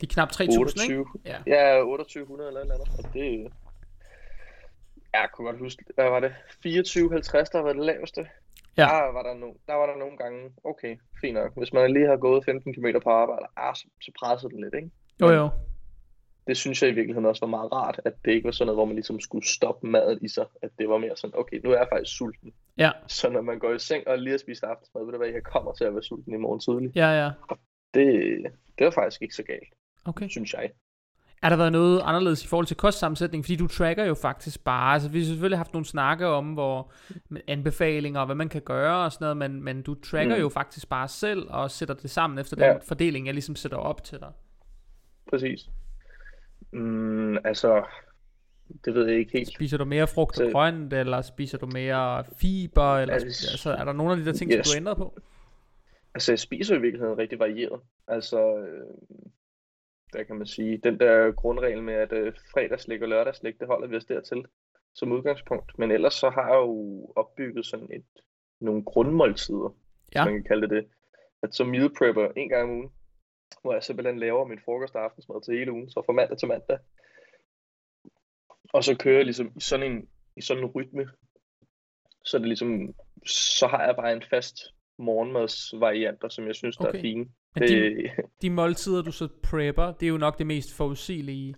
De er knap 3.000, 28. ikke? Ja. Ja, 2800 eller eller andet, og det... Jeg kunne godt huske, hvad var det? 2450, der var det laveste. Ja. Der var der, no, der var der nogle gange, okay, fint nok. Hvis man lige har gået 15 km på arbejde, ah, så, så presser det lidt, ikke? Jo, jo. Det synes jeg i virkeligheden også var meget rart, at det ikke var sådan noget, hvor man ligesom skulle stoppe maden i sig. At det var mere sådan, okay, nu er jeg faktisk sulten. Ja. Så når man går i seng og lige har spist aftensmad, ved du hvad, jeg kommer til at være sulten i morgen tidlig. Ja, ja. Det, det var faktisk ikke så galt, Okay. synes jeg. Er der været noget anderledes i forhold til kostsammensætning? Fordi du tracker jo faktisk bare, altså vi har selvfølgelig haft nogle snakke om, hvor anbefalinger og hvad man kan gøre og sådan noget, men, men du tracker Mm. jo faktisk bare selv og sætter det sammen efter Ja. den fordeling, jeg ligesom sætter op til dig. Præcis. Mm, altså, det ved jeg ikke helt. Spiser du mere frugt og Så- grønt, eller spiser du mere fiber, eller Altså, altså, er der nogle af de der ting, som yes. du ændrer på? Altså, jeg spiser i virkeligheden rigtig varieret. Altså, øh, hvad kan man sige, den der grundregel med, at øh, fredagslæg og lørdagslæg, det holder vi os dertil som udgangspunkt. Men ellers så har jeg jo opbygget sådan et, nogle grundmåltider. ja. man kan kalde det det. At så meal prepper en gang om ugen, hvor jeg simpelthen laver min frokost og aftensmad til hele ugen, så fra mandag til mandag. Og så kører jeg ligesom i sådan en, i sådan en rytme, så det ligesom, så har jeg bare en fast morgenmadsvarianter, som jeg synes, okay. der er fine. Men det... de, de måltider, du så prepper, det er jo nok det mest forudsigelige.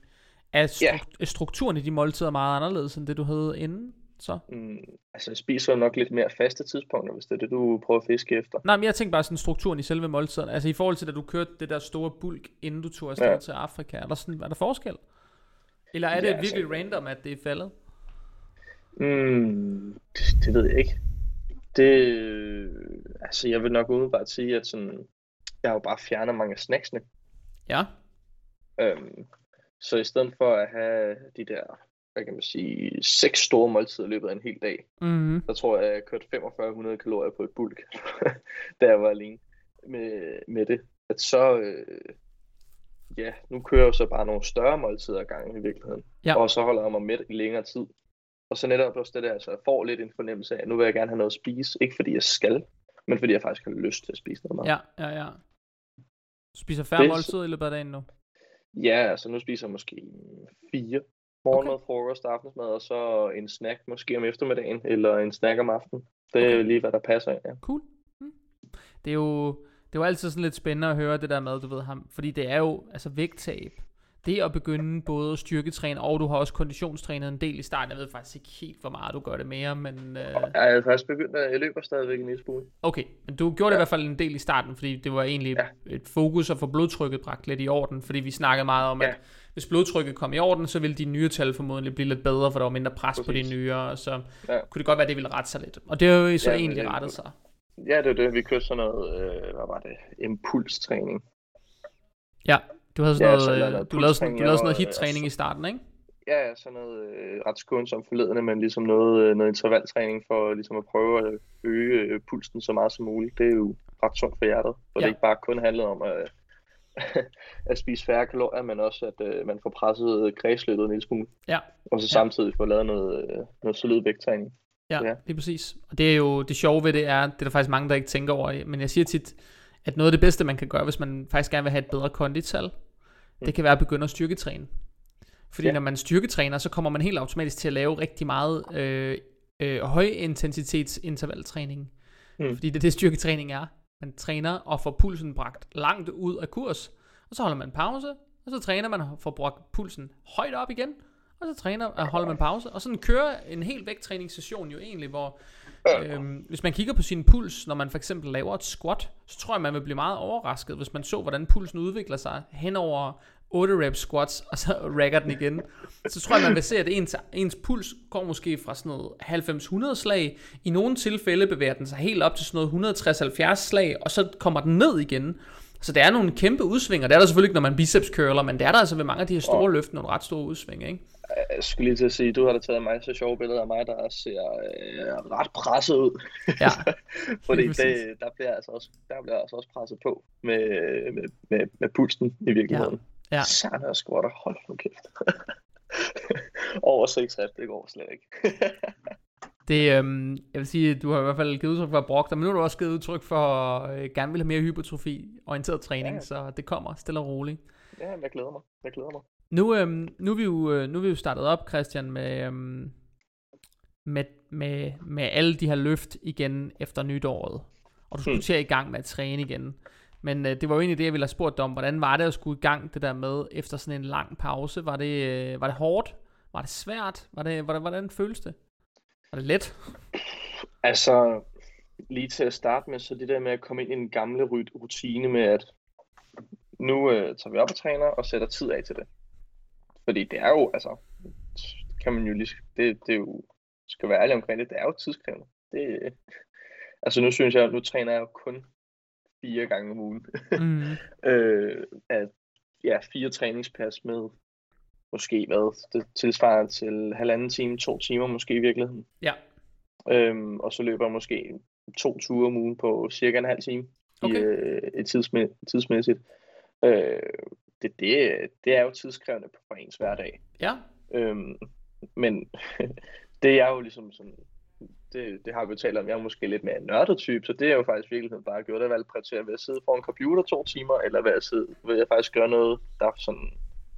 Er, stru- ja. strukturen i de måltider meget anderledes, end det du havde inden? Så? Mm, altså jeg spiser nok lidt mere faste tidspunkter, hvis det er det, du prøver at fiske efter. Nej, men jeg tænker bare sådan strukturen i selve måltiderne. Altså i forhold til, da du kørte det der store bulk, inden du tog afsted ja. til Afrika. Er der, sådan, er der forskel? Eller er det ja, virkelig altså, random, at det er faldet? Mm, det, det ved jeg ikke. Det, altså jeg vil nok umiddelbart sige, at sådan, jeg har jo bare fjernet mange af snacksene. Ja. Øhm, så i stedet for at have de der, hvad kan man sige, seks store måltider i løbet af en hel dag, mm-hmm. så tror jeg, jeg kørte 4500 kalorier på et bulk, da jeg var alene med, med det. At så, øh, ja, nu kører jeg så bare nogle større måltider ad gangen i virkeligheden. Ja. Og så holder jeg mig med i længere tid. Og så netop også det der, så jeg får lidt en fornemmelse af, at nu vil jeg gerne have noget at spise. Ikke fordi jeg skal, men fordi jeg faktisk har lyst til at spise noget mad. Ja, ja, ja. Du spiser færre måltider i løbet af dagen nu? Ja, altså nu spiser jeg måske fire morgenmad, okay. frokost, aftensmad, og så en snack måske om eftermiddagen, eller en snack om aftenen. Det er okay. lige, hvad der passer, ja. Cool. Mm. Det er jo det er jo altid sådan lidt spændende at høre det der med, du ved ham, fordi det er jo altså vægttab. Det at begynde både at styrketræne, og du har også konditionstrænet en del i starten. Jeg ved faktisk ikke helt, hvor meget du gør det mere, men... Øh... Jeg har faktisk begyndt, at jeg løber stadigvæk en lille smule. Okay, men du gjorde ja. det i hvert fald en del i starten, fordi det var egentlig ja. et fokus at få blodtrykket bragt lidt i orden, fordi vi snakkede meget om, ja. at hvis blodtrykket kom i orden, så ville de nye tal formodentlig blive lidt bedre, for der var mindre pres Præcis. på de nye, og så ja. kunne det godt være, at det ville rette sig lidt. Og det har jo så ja, egentlig rettet sig. Ja, det er det. Vi kørte sådan noget, øh, hvad var det, impulstræning. Ja, du havde sådan ja, noget, noget, øh, du, lavede sådan, du lavede sådan noget hit-træning i starten, ikke? Ja, ja, sådan noget øh, ret skånsomt forledende, men ligesom noget, øh, noget intervaltræning for ligesom at prøve at øge øh, pulsen så meget som muligt. Det er jo ret sundt for hjertet, for ja. det ikke bare kun handler om at, at spise færre kalorier, men også at øh, man får presset kredsløbet en lille smule. Ja. Og så samtidig få lavet noget, øh, noget solid vægttræning. Ja, ja, lige præcis. Og det er jo det sjove ved det er, det er der faktisk mange, der ikke tænker over. Men jeg siger tit, at noget af det bedste, man kan gøre, hvis man faktisk gerne vil have et bedre kondital, mm. det kan være at begynde at styrketræne. Fordi ja. når man styrketræner, så kommer man helt automatisk til at lave rigtig meget øh, øh, højintensitets intervaltræning. Mm. Fordi det er det styrketræning er. Man træner og får pulsen bragt langt ud af kurs, og så holder man pause, og så træner man og får bragt pulsen højt op igen, og så træner, og holder man pause, og sådan kører en helt vægttræningssession jo egentlig, hvor øhm, hvis man kigger på sin puls, når man for eksempel laver et squat, så tror jeg, man vil blive meget overrasket, hvis man så, hvordan pulsen udvikler sig hen over 8 reps squats, og så rækker den igen. Så tror jeg, man vil se, at ens, ens puls går måske fra sådan noget 90-100 slag. I nogle tilfælde bevæger den sig helt op til sådan noget 160-70 slag, og så kommer den ned igen. Så der er nogle kæmpe udsvinger. Det er der selvfølgelig ikke, når man biceps curler, men det er der altså ved mange af de her store løft, nogle ret store udsving, ikke? Jeg skulle lige til at sige, du har da taget mig så sjove billeder af mig, der ser øh, ret presset ud. Ja. Fordi det, der, bliver altså også, der bliver altså også presset på med, med, med, med pulsen i virkeligheden. Ja. ja. Sådan er squatter, hold nu kæft. Over 6 rep, det går slet ikke. Det, øhm, jeg vil sige, du har i hvert fald givet udtryk for at brokke dig, men nu har du også givet udtryk for øh, gerne vil have mere hypertrofi orienteret træning, ja. så det kommer stille og roligt. Ja, jeg glæder mig. Jeg glæder mig. Nu, øhm, nu, er vi jo, øh, nu er vi jo startet op, Christian, med, øhm, med, med, med alle de her løft igen efter nytåret. Og du skulle hmm. til i gang med at træne igen. Men øh, det var jo egentlig det, jeg ville have spurgt dig om. Hvordan var det at skulle i gang det der med, efter sådan en lang pause? Var det, øh, var det hårdt? Var det svært? Var det, hvordan, hvordan føles det? Var det let? Altså, lige til at starte med, så det der med at komme ind i en gamle rutine med, at nu øh, tager vi op og træner og sætter tid af til det. Fordi det er jo, altså, kan man jo lige, det, det er jo, skal være ærlig omkring det, det er jo tidskrævende. Det, altså nu synes jeg, nu træner jeg jo kun fire gange om ugen. Mm. øh, at, ja, fire træningspas med måske hvad, det tilsvarer til halvanden time, to timer måske i virkeligheden. Ja. Øhm, og så løber jeg måske to ture om ugen på cirka en halv time okay. i, øh, et tidsmæ- tidsmæssigt. Øh, det, det, det er jo tidskrævende for ens hverdag. Ja. Øhm, men det er jo ligesom sådan, det, det har vi jo talt om, jeg er måske lidt mere en nørdet type, så det er jo faktisk virkeligheden bare gjort. Jeg valgt prioritere ved at sidde foran en computer to timer, eller ved at, sidde, ved at faktisk gøre noget, der er sådan,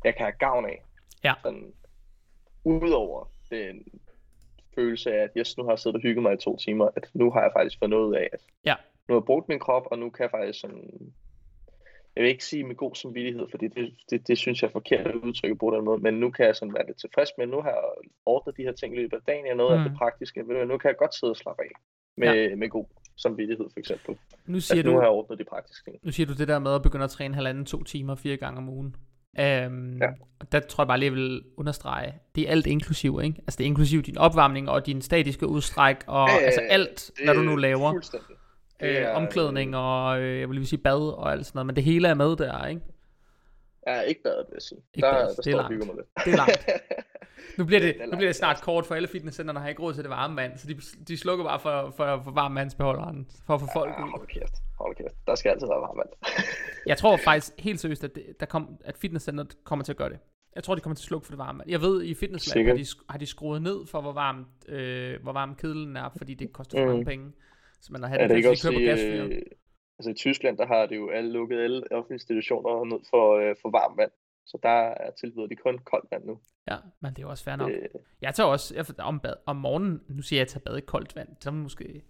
jeg kan have gavn af. Ja. Sådan, udover den følelse af, at yes, nu har jeg siddet og hygget mig i to timer, at nu har jeg faktisk fundet ud af, at Ja. nu har jeg brugt min krop, og nu kan jeg faktisk sådan, jeg vil ikke sige med god samvittighed, fordi det, det, det synes jeg er forkert at udtrykke på den måde, men nu kan jeg sådan være lidt tilfreds med, nu har jeg ordnet de her ting i løbet af dagen, jeg noget mm. af Mm. det praktiske, Ved du nu kan jeg godt sidde og slappe af med, ja. med god samvittighed for eksempel. Nu Siger at nu har du, jeg ordnet de praktiske ting. nu siger du det der med at begynde at træne halvanden, to timer, fire gange om ugen. Um, Ja. der tror jeg bare lige, jeg vil understrege, det er alt inklusiv, ikke? Altså det er inklusiv din opvarmning og din statiske udstræk, og ja, altså alt, hvad du nu laver. Fuldstændig. Øh, er- omklædning og, øh, jeg vil lige sige bad og alt sådan noget, men det hele er med der, ikke? Er ikke badet, vil jeg sige. Ikke der, badet, der det er langt. mig lidt. Det er langt. Nu bliver det, Det er nu bliver det langt, snart kort for alle fitnesscentrene, der har ikke råd til det varme vand, så de, de slukker bare for, for, for varmvandsbeholderen, for at få folk Ah, ud. hold kæft, hold kæft. Der skal altid være varmt vand. Jeg tror faktisk helt seriøst, at, det, der kom, at fitnesscenteret kommer til at gøre det. Jeg tror, de kommer til at slukke for det varme vand. Jeg ved, i Fitnesslab har de, har de skruet ned for, hvor varmt, øh, hvor varm kedlen er, fordi det koster for Mm. mange penge. Så man har er havde det ikke også i, øh, altså i Tyskland, der har det jo alle lukket alle offentlige institutioner ned for, øh, for varmt vand. Så der er tilbyder de kun koldt vand nu. Ja, men det er jo også fair nok. Øh, Jeg tager også jeg, om, bad, om morgenen, nu siger jeg, at jeg tager bad i koldt vand, så er måske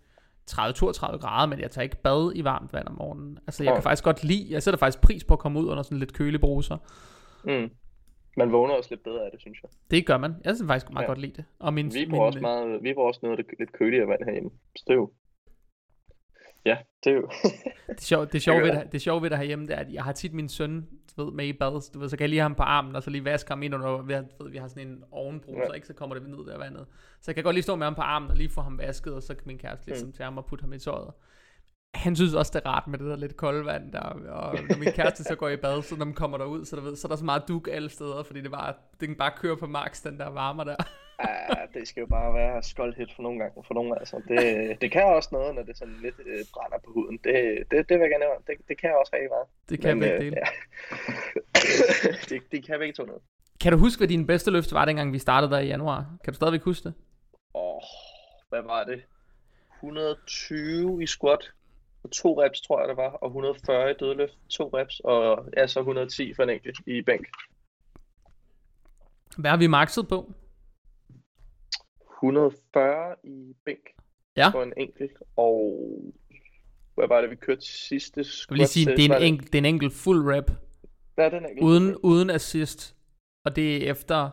30-32 grader, men jeg tager ikke bad i varmt vand om morgenen. Altså jeg Nej. kan faktisk godt lide, jeg sætter faktisk pris på at komme ud under sådan lidt kølige bruser. mm. Man vågner også lidt bedre af det, synes jeg. Det gør man. Jeg synes faktisk meget Ja. godt lide det. Og min, Vi min, bruger også, meget, vi bruger også noget af det lidt køligere vand herhjemme. Er jo... Ja, det er jo... det, sjove, det, sjove Det ved det, det sjove ved det herhjemme, det er, at jeg har tit min søn ved, med i bad. Så, Du ved, så kan jeg lige have ham på armen, og så lige vaske ham ind under, ved, vi har sådan en ovenbrug, Ja. så ikke så kommer det ned der vandet. Så jeg kan godt lige stå med ham på armen og lige få ham vasket, og så kan min kæreste ligesom Mm. tage ham og putte ham i tøjet. Han synes også, det er rart med det der lidt kolde vand der, og når min kæreste så går i bad, så når man kommer derud, så, der ved, så er der så meget duk alle steder, fordi det bare, det kan bare køre på max, den der varmer der. Ja, det skal jo bare være skoldhed for nogle gange. For nogle, altså. det, det kan også noget, når det sådan lidt øh, brænder på huden. Det, det, det vil jeg gerne. Det, det kan også rigtig meget. Det kan Men, begge øh, dele. ja. det, det kan begge to noget. Kan du huske, hvad din bedste løft var, dengang vi startede der i januar? Kan du stadigvæk huske det? Åh, hvad var det? 120 i squat, to reps tror jeg det var, og 140 i dødløft, to reps, og ja, så 110 for en enkelt i bænk. Hvad har vi makset på? 140 i bænk Ja. for en enkelt, og hvad var det, vi kørte sidste Jeg squat vil lige sige, det er en, enkelt, det er en enkelt full rep, Ja, den enkelt. uden, uden assist. Og det er efter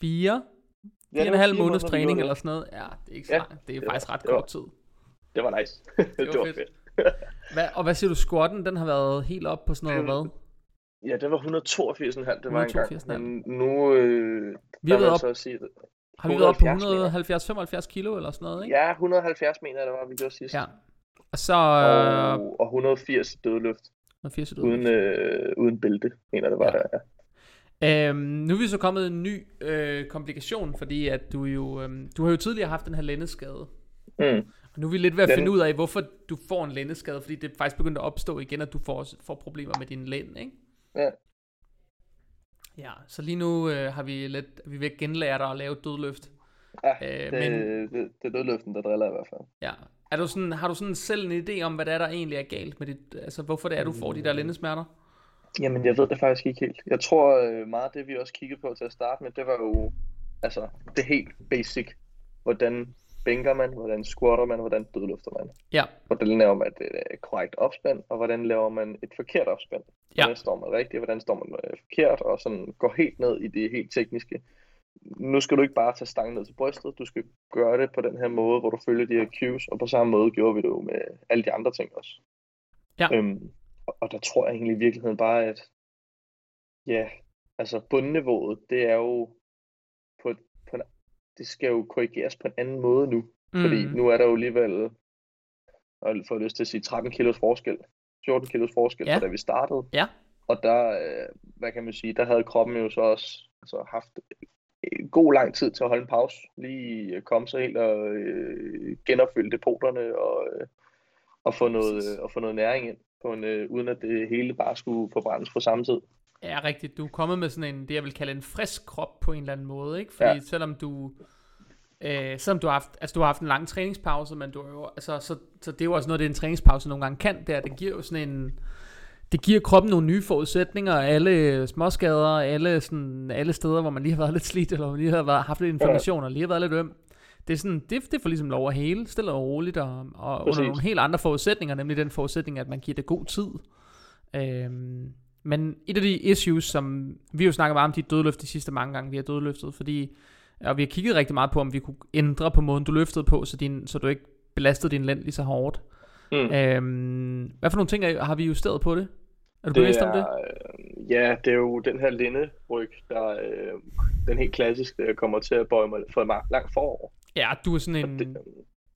fire, Ja, fire det og en halv måneds træning eller sådan noget. Ja, det er ikke så Ja. Det er det var- faktisk ret det var- kort tid. Det var nice. det, var var fedt. fedt. Hvad, og hvad siger du, squatten, den har været helt op på sådan noget, hvad? Ja, det var 182,5, det var 182,5. engang. Men nu, øh, Vi vil op, så sige, har vi været op på 170 170-75 kilo eller sådan noget, ikke? ja, 170 mener jeg, det var, vi gjorde sidst. Ja. Og så øh, Og, og 180 i dødløft, 180 ud. uden, øh, uden bælte, mener det var Ja. der. Ja. Øhm, nu er vi så kommet en ny øh, komplikation, fordi at du jo, øhm, du har jo tidligere haft den her lændeskade. Mm. Nu er vi lidt ved at Den- finde ud af, hvorfor du får en lændeskade, fordi det er faktisk begyndt at opstå igen, at du får, får problemer med din lænd, ikke? Ja. Ja, så lige nu øh, har vi lidt, vi at genlære dig at lave dødløft. Ja, Øh, det, men- det, det, er dødløften, der driller i hvert fald. Ja. Er du sådan, har du sådan selv en idé om, hvad det er, der egentlig er galt med dit, altså hvorfor det er, du får de der lændesmerter? Jamen, jeg ved det faktisk ikke helt. Jeg tror øh, meget det, vi også kiggede på til at starte med, det var jo altså det helt basic. Hvordan bænker man, hvordan squatter man, hvordan dødløfter man. Ja, Hvordan laver man et øh, korrekt opspænd, og hvordan laver man et forkert opspænd. Ja. Hvordan står man rigtigt, hvordan står man øh, forkert, og sådan går helt ned i det helt tekniske. Nu skal du ikke bare tage stangen ned til brystet, du skal gøre det på den her måde, hvor du følger de her cues, og på samme måde gjorde vi det jo med alle de andre ting også. Ja. Øhm, og, og der tror jeg egentlig i virkeligheden bare, at ja, altså bundniveauet, det er jo på, en, det skal jo korrigeres på en anden måde nu. Fordi Mm. nu er der jo alligevel, og får lyst til at sige, 13 kilos forskel. 14 kilos forskel Ja. fra da vi startede. Ja. Og der, øh, hvad kan man sige, der havde kroppen jo så også altså, haft en god lang tid til at holde en pause. Lige komme sig helt og øh, genopfylde depoterne og, øh, og, få noget, øh, og få noget næring ind, på en, øh, uden at det hele bare skulle forbrændes på samme tid. Ja, rigtigt. Du er kommet med sådan en, det jeg vil kalde en frisk krop på en eller anden måde, ikke? Fordi ja. Selvom du, Øh, selvom du har haft, altså du har haft en lang træningspause, men du er jo, altså, så, så det er jo også noget, det en træningspause nogle gange kan, det er, det giver jo sådan en, det giver kroppen nogle nye forudsætninger, alle småskader, alle, sådan, alle steder, hvor man lige har været lidt slidt, eller lige har været, haft lidt inflammation, og lige har været lidt øm. Det, er sådan, det, det får ligesom lov at hele, stille og roligt, og, og under nogle helt andre forudsætninger, nemlig den forudsætning, at man giver det god tid. Øhm, men et af de issues, som vi jo snakker meget om dit dødløft de sidste mange gange, vi har dødløftet, fordi og vi har kigget rigtig meget på, om vi kunne ændre på måden, du løftede på, så, din, så du ikke belastede din lænd lige så hårdt. Mm. Øhm, hvad for nogle ting har vi justeret på det? Er du bevidst om det? Øh, ja, det er jo den her linderyg, der øh, den helt klassiske, der kommer til at bøje mig for langt forover. Ja, du er sådan en... Det,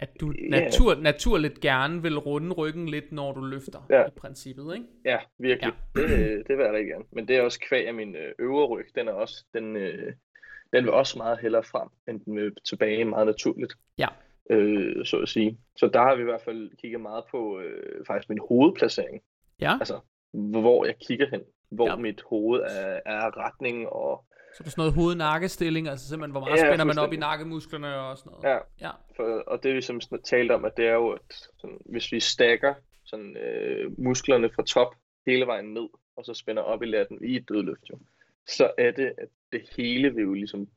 at du natur, yeah. naturligt gerne vil runde ryggen lidt, når du løfter, ja. i princippet, ikke? Ja, virkelig. Ja. Det, det vil jeg rigtig gerne. Men det er også kvæg af min øh, øvre ryg. Den er også, den, øh, den vil også meget hellere frem, end den vil tilbage meget naturligt. Ja. Øh, så at sige. Så der har vi i hvert fald kigget meget på øh, faktisk min hovedplacering. Ja. Altså, hvor jeg kigger hen. Hvor ja. mit hoved er, er retning og... Så det er sådan noget hoved-nakkestilling, altså simpelthen, hvor meget ja, spænder man op i nakkemusklerne og sådan noget. Ja, ja. For, og det vi som talt om, at det er jo, at sådan, hvis vi stakker sådan, øh, musklerne fra top hele vejen ned, og så spænder op i latten i et dødløft, jo, så er det, at det hele vil jo ligesom...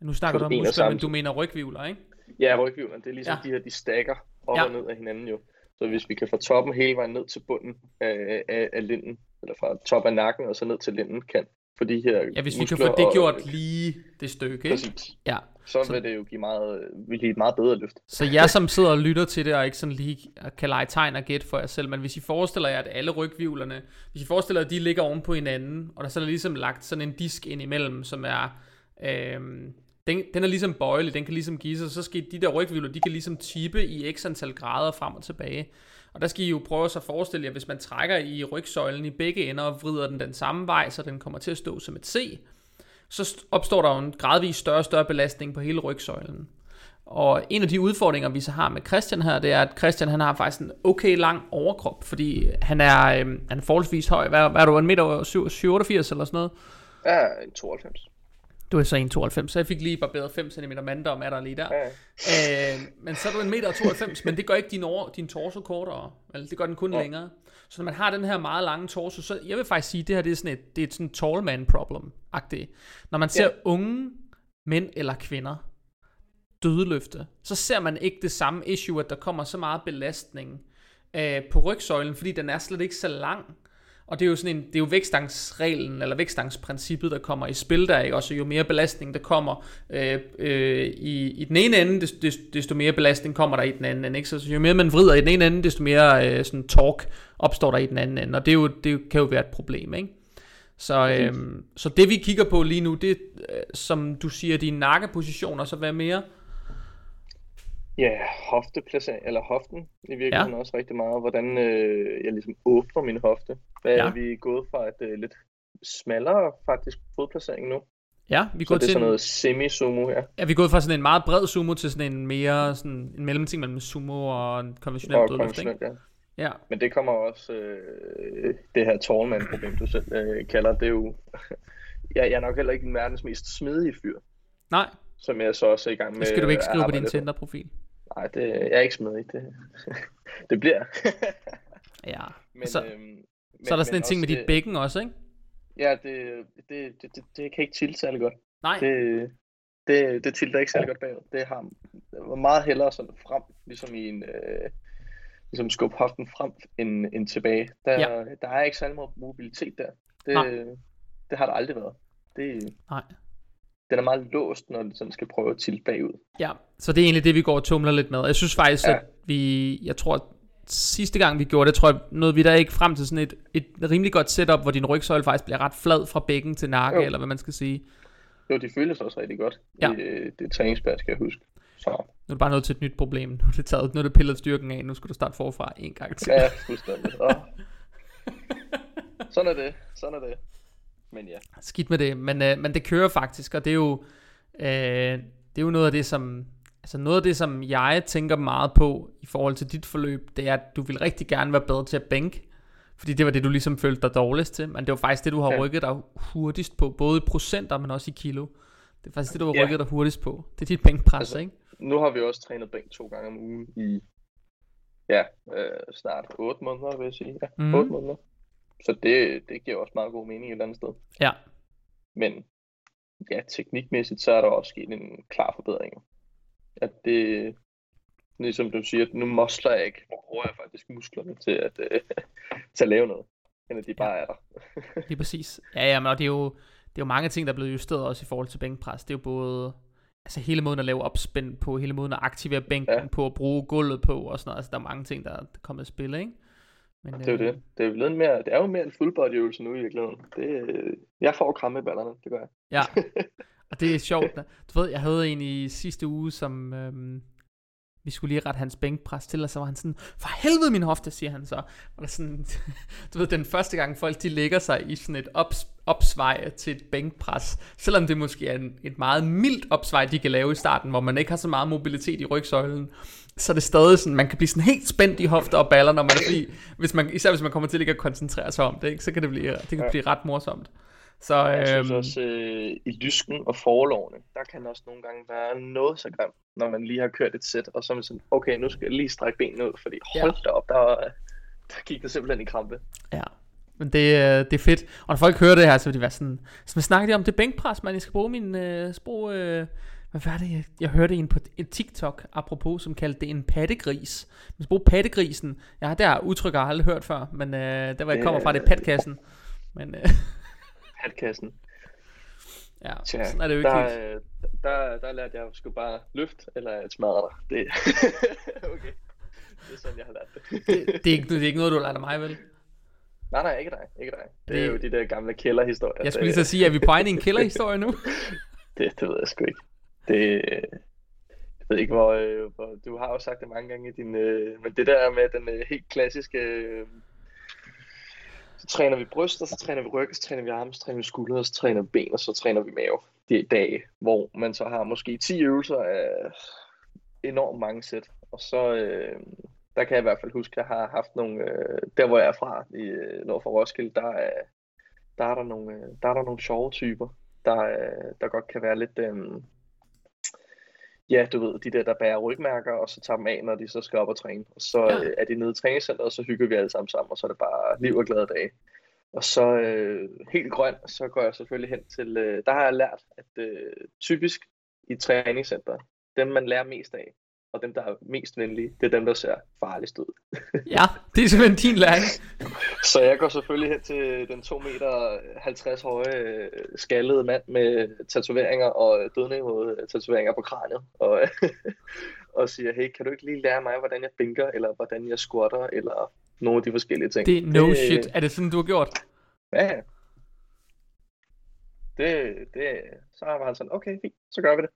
Nu snakker du om muskler, men du mener rygvivler, ikke? Ja, rygvivlerne. Det er ligesom ja. de her, de stakker op ja. og ned af hinanden jo. Så hvis vi kan få toppen hele vejen ned til bunden af, af, af linden, eller fra top af nakken og så ned til linden, kan for de her Ja, hvis vi kan få det gjort og, lige det stykke, ikke? Præcis. Ja. Så, så vil det jo give meget, vil give et meget bedre løft. Så jeg som sidder og lytter til det, og ikke sådan lige kan lege tegn og gætte for jer selv, men hvis I forestiller jer, at alle rygvivlerne, hvis I forestiller jer, at de ligger oven på hinanden, og der så er ligesom lagt sådan en disk ind imellem, som er, øhm, den, den er ligesom bøjelig, den kan ligesom give sig, så skal de der rygvivler, de kan ligesom tippe i x antal grader frem og tilbage. Og der skal I jo prøve at forestille jer, hvis man trækker i rygsøjlen i begge ender og vrider den den samme vej, så den kommer til at stå som et C, så opstår der jo en gradvis større og større belastning på hele rygsøjlen. Og en af de udfordringer, vi så har med Christian her, det er, at Christian han har faktisk en okay lang overkrop, fordi han er, øh, han er forholdsvis høj. Hvad, hvad er du, en meter 87 eller sådan noget? Ja, 92. Du er så 1,92, så jeg fik lige barberet 5 cm mandom er der lige der. Ja. Øh, men så er du en meter 92, men det gør ikke din, over, din torso kortere. Eller det gør den kun ja. længere. Så når man har den her meget lange torso, så jeg vil faktisk sige, at det her det er sådan et, det er et sådan tall man problem -agtigt. Når man ser ja. unge mænd eller kvinder dødeløfte, så ser man ikke det samme issue, at der kommer så meget belastning øh, på rygsøjlen, fordi den er slet ikke så lang. Og det er jo sådan en, det er jo vægtstangsreglen, eller vægtstangsprincippet, der kommer i spil der, ikke? Også jo mere belastning der kommer øh, øh, i, i den ene ende, desto, desto mere belastning kommer der i den anden ende, ikke? Så, så jo mere man vrider i den ene ende, desto mere øh, sådan torque opstår der i den anden ende, og det, er jo, det kan jo være et problem, ikke? Så, øh, så det vi kigger på lige nu, det øh, som du siger, dine nakkepositioner, så hvad mere? Ja, hofteplacering, eller hoften i virkeligheden ja. også rigtig meget. Hvordan øh, jeg ligesom åbner min hofte. Hvad ja. er vi gået fra et øh, lidt smallere faktisk fodplacering nu? Ja, vi går til det er sådan noget semi-sumo her. Ja, vi er gået fra sådan en meget bred sumo til sådan en mere sådan en mellemting mellem sumo og en konventionel og dødløft, ikke? Ja. ja. Men det kommer også øh, det her tallman-problem, du selv øh, kalder. Det er jo... jeg, jeg er nok heller ikke den verdens mest smidige fyr. Nej. Som jeg så også er i gang med. Det skal du ikke skrive på din Tinder-profil. Nej, det, jeg er ikke smidig. Det, det bliver. ja. Men, så, øhm, så er der sådan en ting med dit bækken også, ikke? Ja, det, det, det, det, det kan ikke tilte særlig godt. Nej. Det, det, det tilter ikke særlig godt bagud. Det har det meget hellere sådan frem, ligesom i en, øh, ligesom skubbe hoften frem end, end tilbage. Der, ja. der er ikke særlig meget mobilitet der. Det, Nej. det har der aldrig været. Det, Nej. Den er meget låst, når den sådan skal prøve at tilte bagud. Ja, så det er egentlig det, vi går og tumler lidt med. Jeg synes faktisk, ja. at vi, jeg tror, sidste gang vi gjorde det, tror jeg, nåede vi der ikke frem til sådan et, et rimelig godt setup, hvor din rygsøjle faktisk bliver ret flad fra bækken til nakke, jo. eller hvad man skal sige. Jo, det føles også rigtig godt. Ja. Det, det træningspas, skal jeg huske. Så. Nu er du bare nødt til et nyt problem. Nu er det, taget, nu er det pillet styrken af. Nu skal du starte forfra en gang til. Ja, fuldstændig. Sådan er det. Sådan er det. Men ja. Skidt med det. Men, øh, men det kører faktisk, og det er jo, øh, det er jo noget af det, som Altså noget af det, som jeg tænker meget på i forhold til dit forløb, det er, at du vil rigtig gerne være bedre til at bænke. Fordi det var det, du ligesom følte dig dårligst til. Men det var faktisk det, du har ja. rykket dig hurtigst på. Både i procenter, men også i kilo. Det er faktisk det, du har ja. rykket dig hurtigst på. Det er dit bænkpres, altså, ikke? nu har vi også trænet bænk to gange om ugen i ja, øh, snart 8 måneder, vil jeg sige. Ja, Mhm. 8 måneder. Så det, det giver også meget god mening et eller andet sted. Ja, Men ja, teknikmæssigt, så er der også sket en klar forbedring. At det, ligesom du siger, nu musler jeg ikke. Nu bruger jeg faktisk musklerne til at, øh, til at lave noget, end at de bare er der. lige præcis. Ja, ja, men og det er jo, det er jo mange ting, der er blevet justeret også i forhold til bænkpres. Det er jo både altså hele måden at lave opspænd på, hele måden at aktivere bænken Ja. på, at bruge gulvet på og sådan noget. Altså, der er mange ting, der er kommet i spil, ikke? Men, Det er jo det. Det er, jo blevet mere, det er jo mere en full body øvelse nu i virkeligheden. Det, øh, jeg får krampe i ballerne, det gør jeg. Ja, og det er sjovt. Du ved, jeg havde en i sidste uge, som øhm, vi skulle lige rette hans bænkpres til, og så var han sådan, for helvede min hofte, siger han så. Og der sådan, du ved, den første gang folk de lægger sig i sådan et ops, opsvej til et bænkpres, selvom det måske er en, et meget mildt opsvej, de kan lave i starten, hvor man ikke har så meget mobilitet i rygsøjlen, så er det stadig sådan, man kan blive sådan helt spændt i hofter og baller, når man fordi, hvis man, især hvis man kommer til ikke at koncentrere sig om det, ikke, så kan det blive, det kan Ja. blive ret morsomt. Så Jeg synes øhm, også, øh, i lysken og forlovene, der kan også nogle gange være noget så grimt, når man lige har kørt et sæt, og så er man sådan, okay, nu skal jeg lige strække benene ud, fordi Ja. hold da op, der, der gik det simpelthen i krampe. Ja, men det, øh, det er fedt. Og når folk hører det her, så vil de være sådan, så hvad snakker de om det bænkpres, man? Jeg skal bruge min, øh, sprog, øh, hvad var det, jeg, jeg hørte en på en TikTok, apropos, som kaldte det en pattegris. Man skal bruge pattegrisen. Ja, det har udtryk, jeg har aldrig hørt før, men øh, der hvor jeg kommer fra, det er er- patkassen. Men øh, Hatkassen. ja, Tja, sådan er det jo ikke der, helt. øh, der, der lærte jeg, at jeg skulle bare løfte, eller at smadre dig. Det, okay. Det er sådan, jeg har lært det. Det, det, er ikke, det er ikke noget, du har lært af mig, vel? Nej, nej, ikke dig. Ikke dig. Det, Det- er jo de der gamle kælderhistorier. Jeg skulle lige så sige, er vi på en kælderhistorie nu? Det, det ved jeg sgu ikke. Det, jeg ved ikke, hvor, øh, hvor du har jo sagt det mange gange i din, øh, men det der med den øh, helt klassiske, øh, så træner vi bryster, så træner vi ryg, så træner vi arme, så træner vi skuldre, så træner vi ben, og så træner vi mave. Det er dage, hvor man så har måske 10 øvelser af enormt mange sæt, og så, øh, der kan jeg i hvert fald huske, at jeg har haft nogle, øh, der hvor jeg er fra, i, øh, nord for Roskilde, der er, der er der nogle, øh, der er der nogle sjove typer, der, øh, der godt kan være lidt, øh, ja, du ved, de der, der bærer rygmærker, og så tager dem af, når de så skal op og træne. Og så Ja. øh, er de nede i træningscenteret, og så hygger vi alle sammen sammen, og så er det bare liv og glade dage. Og så øh, helt grøn, så går jeg selvfølgelig hen til, øh, der har jeg lært, at øh, typisk i træningscenter, dem man lærer mest af, og dem der er mest venlige, det er dem, der ser farligst ud. Ja, det er simpelthen din læring. Så jeg går selvfølgelig hen til den 2 meter 50 høje øh, skaldede mand med tatoveringer og dødninghovede tatoveringer på kraniet. Og, og siger, hey, kan du ikke lige lære mig, hvordan jeg binker, eller hvordan jeg squatter, eller nogle af de forskellige ting. Det er no shit. Er det sådan, du har gjort? Ja, ja. Det, det, så var han sådan, okay, fint, så gør vi det.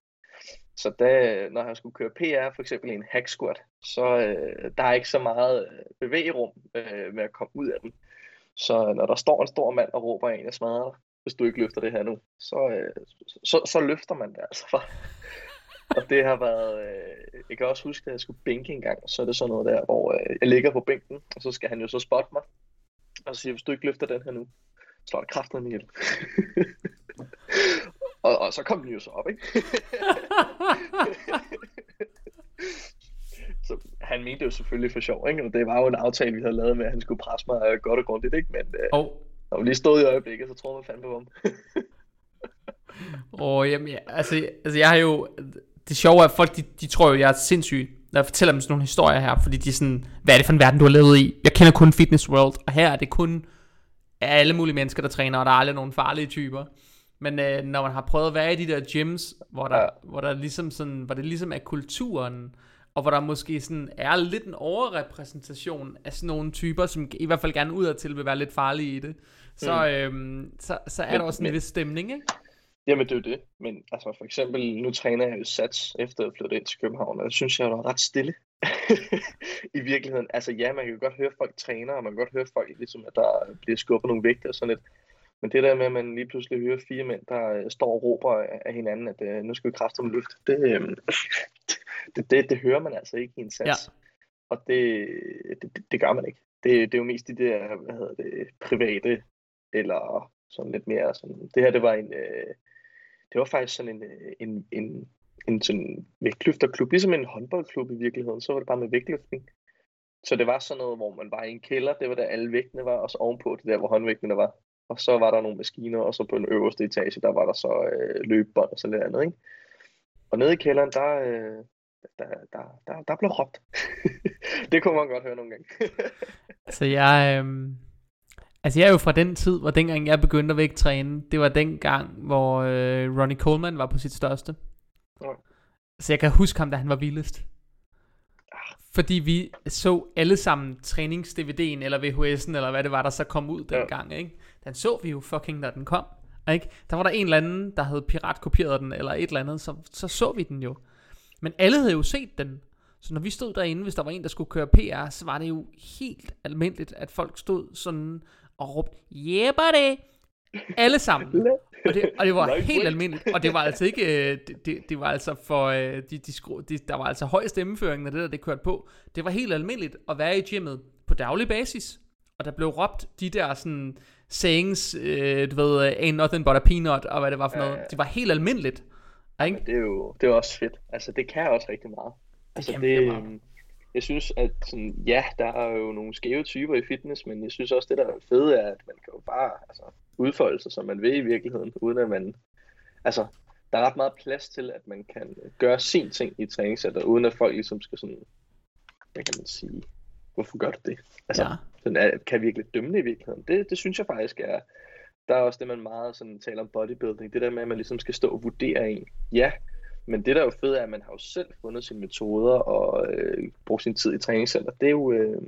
Så da, når han skulle køre PR, for eksempel i en hack squat, så øh, der er ikke så meget øh, bevægerum øh, med at komme ud af den. Så når der står en stor mand og råber en, jeg smadrer dig, hvis du ikke løfter det her nu, så, øh, så, så løfter man det altså. For. og det har været, øh, jeg kan også huske, at jeg skulle bænke en gang, så er det sådan noget der, hvor øh, jeg ligger på bænken, og så skal han jo så spotte mig, og så siger, hvis du ikke løfter den her nu, slår det kraften ihjel. og, og så kom den jo så op, ikke? så han mente det jo selvfølgelig for sjov, ikke? Og det var jo en aftale, vi havde lavet med, at han skulle presse mig øh, godt og grundigt, ikke? Men øh, Og, når vi lige stod i øjeblikket, så troede man fandme på ham. og jamen, ja, altså, altså, jeg har jo... Det sjove er, at folk, de, de tror jo, jeg er sindssyg, når jeg fortæller dem sådan nogle historier her, fordi de er sådan, hvad er det for en verden, du har levet i? Jeg kender kun Fitness World, og her er det kun alle mulige mennesker, der træner, og der er aldrig nogen farlige typer. Men øh, når man har prøvet at være i de der gyms, hvor der, Ja. hvor der ligesom sådan, hvor det ligesom er kulturen, og hvor der måske sådan er lidt en overrepræsentation af sådan nogle typer, som i hvert fald gerne udadtil vil være lidt farlige i det, så, mm. øhm, så, så er Men- der også en vis stemning, ikke? Jamen det er jo det. Men altså for eksempel, nu træner jeg jo sats efter at flytte ind til København, og det synes jeg er ret stille. I virkeligheden. Altså ja, man kan jo godt høre folk træner, og man kan godt høre folk, ligesom, at der bliver skubbet nogle vægte og sådan lidt. Men det der med, at man lige pludselig hører fire mænd, der øh, står og råber af- hinanden, at øh, nu skal vi kræfte løft, det, øh, det, det, det hører man altså ikke i en sats. Ja. Og det, det, det, det gør man ikke. Det, det er jo mest de der, hvad hedder det, private, eller sådan lidt mere sådan. Det her, det var en, øh, det var faktisk sådan en, øh, en, en en sådan vægtløfterklub, ligesom en håndboldklub i virkeligheden, så var det bare med vægtløftning. Så det var sådan noget, hvor man var i en kælder, det var der alle vægtene var, og så ovenpå det der, hvor håndvægtene var. Og så var der nogle maskiner, og så på den øverste etage, der var der så øh, løbebånd og så lidt andet, ikke? Og nede i kælderen, der, øh, der, der, der, der blev råbt. det kunne man godt høre nogle gange. altså jeg, øh, altså jeg er jo fra den tid, hvor dengang jeg begyndte at vægttræne, det var den gang, hvor øh, Ronnie Coleman var på sit største. Ja. Så jeg kan huske ham, da han var vildest. Fordi vi så alle sammen trænings-DVD'en, eller VHS'en, eller hvad det var, der så kom ud dengang, ja. ikke? Den så vi jo fucking, da den kom. Ikke? Der var der en eller anden, der havde piratkopieret den, eller et eller andet, så, så så vi den jo. Men alle havde jo set den. Så når vi stod derinde, hvis der var en, der skulle køre PR, så var det jo helt almindeligt, at folk stod sådan og råbte, yeah buddy, alle sammen. Og det, og det var helt almindeligt. Og det var altså ikke, øh, det, det, det var altså for, øh, de, de, skru, de, der var altså høj stemmeføring, når det der det kørte på. Det var helt almindeligt at være i gymmet på daglig basis. Og der blev råbt de der sådan sayings, øh, du ved, ain't nothing but a peanut, og hvad det var for noget. Det var helt almindeligt. Ikke? Ja, det er jo det er også fedt. Altså, det kan også rigtig meget. Altså, det, det, meget. Jeg synes, at sådan, ja, der er jo nogle skæve typer i fitness, men jeg synes også, det der er fedt er, at man kan jo bare altså, udfolde sig, som man vil i virkeligheden, uden at man... Altså, der er ret meget plads til, at man kan gøre sin ting i træningscenter, uden at folk ligesom skal sådan, hvad kan man sige, hvorfor gør du det? Altså, ja. sådan, er, kan virkelig dømme det i virkeligheden. Det, det synes jeg faktisk er, der er også det, man meget sådan taler om bodybuilding, det der med, at man ligesom skal stå og vurdere en. Ja, men det der er jo fedt er, at man har jo selv fundet sine metoder og øh, brugt sin tid i træningscenter. Det er jo, øh,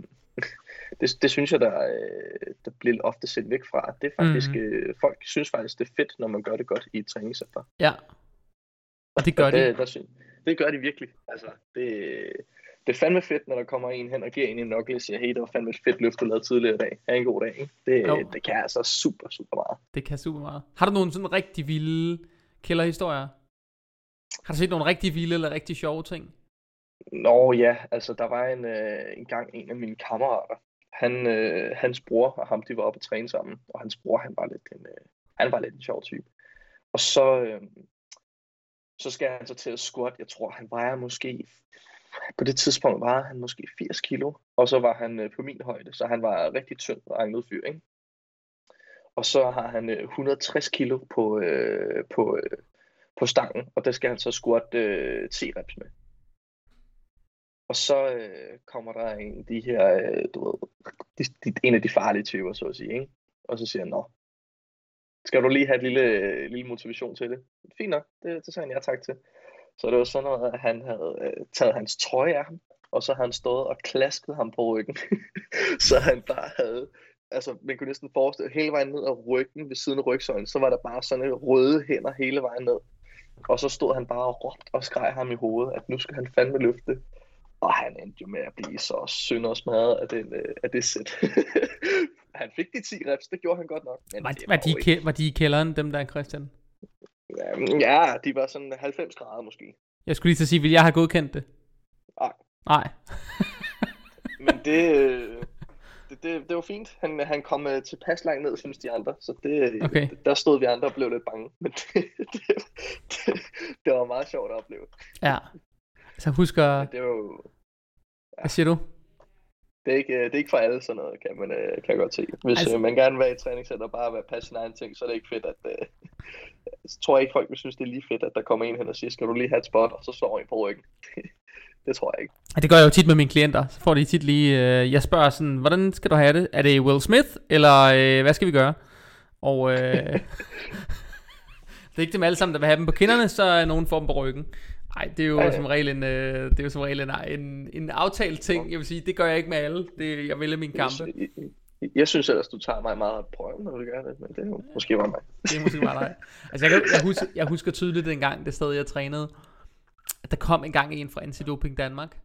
det, det synes jeg, der, øh, der bliver ofte set væk fra. Det er faktisk, mm. øh, folk synes faktisk, det er fedt, når man gør det godt i et træningscenter. Ja, og det gør de. Det, der, det gør de virkelig. Altså, det, det er fandme fedt, når der kommer en hen og giver en en nokkel og siger, hey, det var fandme et fedt løft, du lavede tidligere i dag. Ha' en god dag. Ikke? Det, det kan altså super, super meget. Det kan super meget. Har du nogle sådan rigtig vilde kælderhistorier? Har du set nogle rigtig vilde eller rigtig sjove ting? Nå ja, altså der var en, øh, en gang en af mine kammerater. Han, øh, hans bror og ham, de var oppe og træne sammen. Og hans bror, han var lidt en, øh, han var lidt en sjov type. Og så, øh, så skal han så til at squat. Jeg tror, han vejer måske på det tidspunkt var han måske 80 kilo, og så var han øh, på min højde, så han var rigtig tynd og anglet fyr, ikke? Og så har han øh, 160 kilo på, øh, på, øh, på stangen, og der skal han så squat øh, 10 reps med. Og så øh, kommer der en af de her, øh, du ved, de, de, en af de farlige typer, så at sige, ikke? Og så siger han, nå, skal du lige have et lille, øh, lille motivation til det? Fint nok, det, det sagde han ja tak til. Så det var sådan noget, at han havde øh, taget hans trøje af ham, og så havde han stået og klasket ham på ryggen. så han bare havde, altså man kunne næsten forestille, hele vejen ned ad ryggen ved siden af rygsøjlen, så var der bare sådan en røde hænder hele vejen ned. Og så stod han bare og råbte og skreg ham i hovedet, at nu skal han fandme løfte. Og han endte jo med at blive så synd og smadret af, den, øh, af det sæt. han fik de 10 reps, det gjorde han godt nok. Men var, var, var, de, ikke... var de i kælderen, dem der, Christian? Ja, de var sådan 90 grader måske. Jeg skulle lige til at sige, vil jeg have godkendt det? Nej. Nej. Men det, øh, det, det, det var fint. Han, han kom uh, tilpas langt ned, synes de andre. Så det, okay. der stod vi andre og blev lidt bange. Men det, det, det, det var meget sjovt at opleve. Ja. Så husker... Det var jo... Ja. Hvad siger du? det er, ikke, øh, det er ikke for alle sådan noget, kan man, øh, kan jeg godt se. Hvis altså... øh, man gerne vil være i træningscenter og bare være passe sin egen ting, så er det ikke fedt, at... Øh, så tror jeg ikke, folk vil synes, det er lige fedt, at der kommer en hen og siger, skal du lige have et spot, og så slår en på ryggen. det tror jeg ikke. Det gør jeg jo tit med mine klienter. Så får de tit lige... Øh, jeg spørger sådan, hvordan skal du have det? Er det Will Smith, eller øh, hvad skal vi gøre? Og... Øh, det er ikke dem alle sammen, der vil have dem på kinderne, så er nogen får dem på ryggen. Nej, det er jo ja, ja. som regel en, øh, det er jo som regel en, en, en aftalt ting. Jeg vil sige, det gør jeg ikke med alle. Det, jeg vælger min kampe. Jeg, jeg, jeg synes ellers, du tager mig meget på prøve, når du gør det, men det er jo måske bare mig. Det er måske bare dig. Altså, jeg, kan, jeg, husker, jeg husker tydeligt den gang, det sted, jeg trænede, der kom en gang en fra Antidoping Danmark,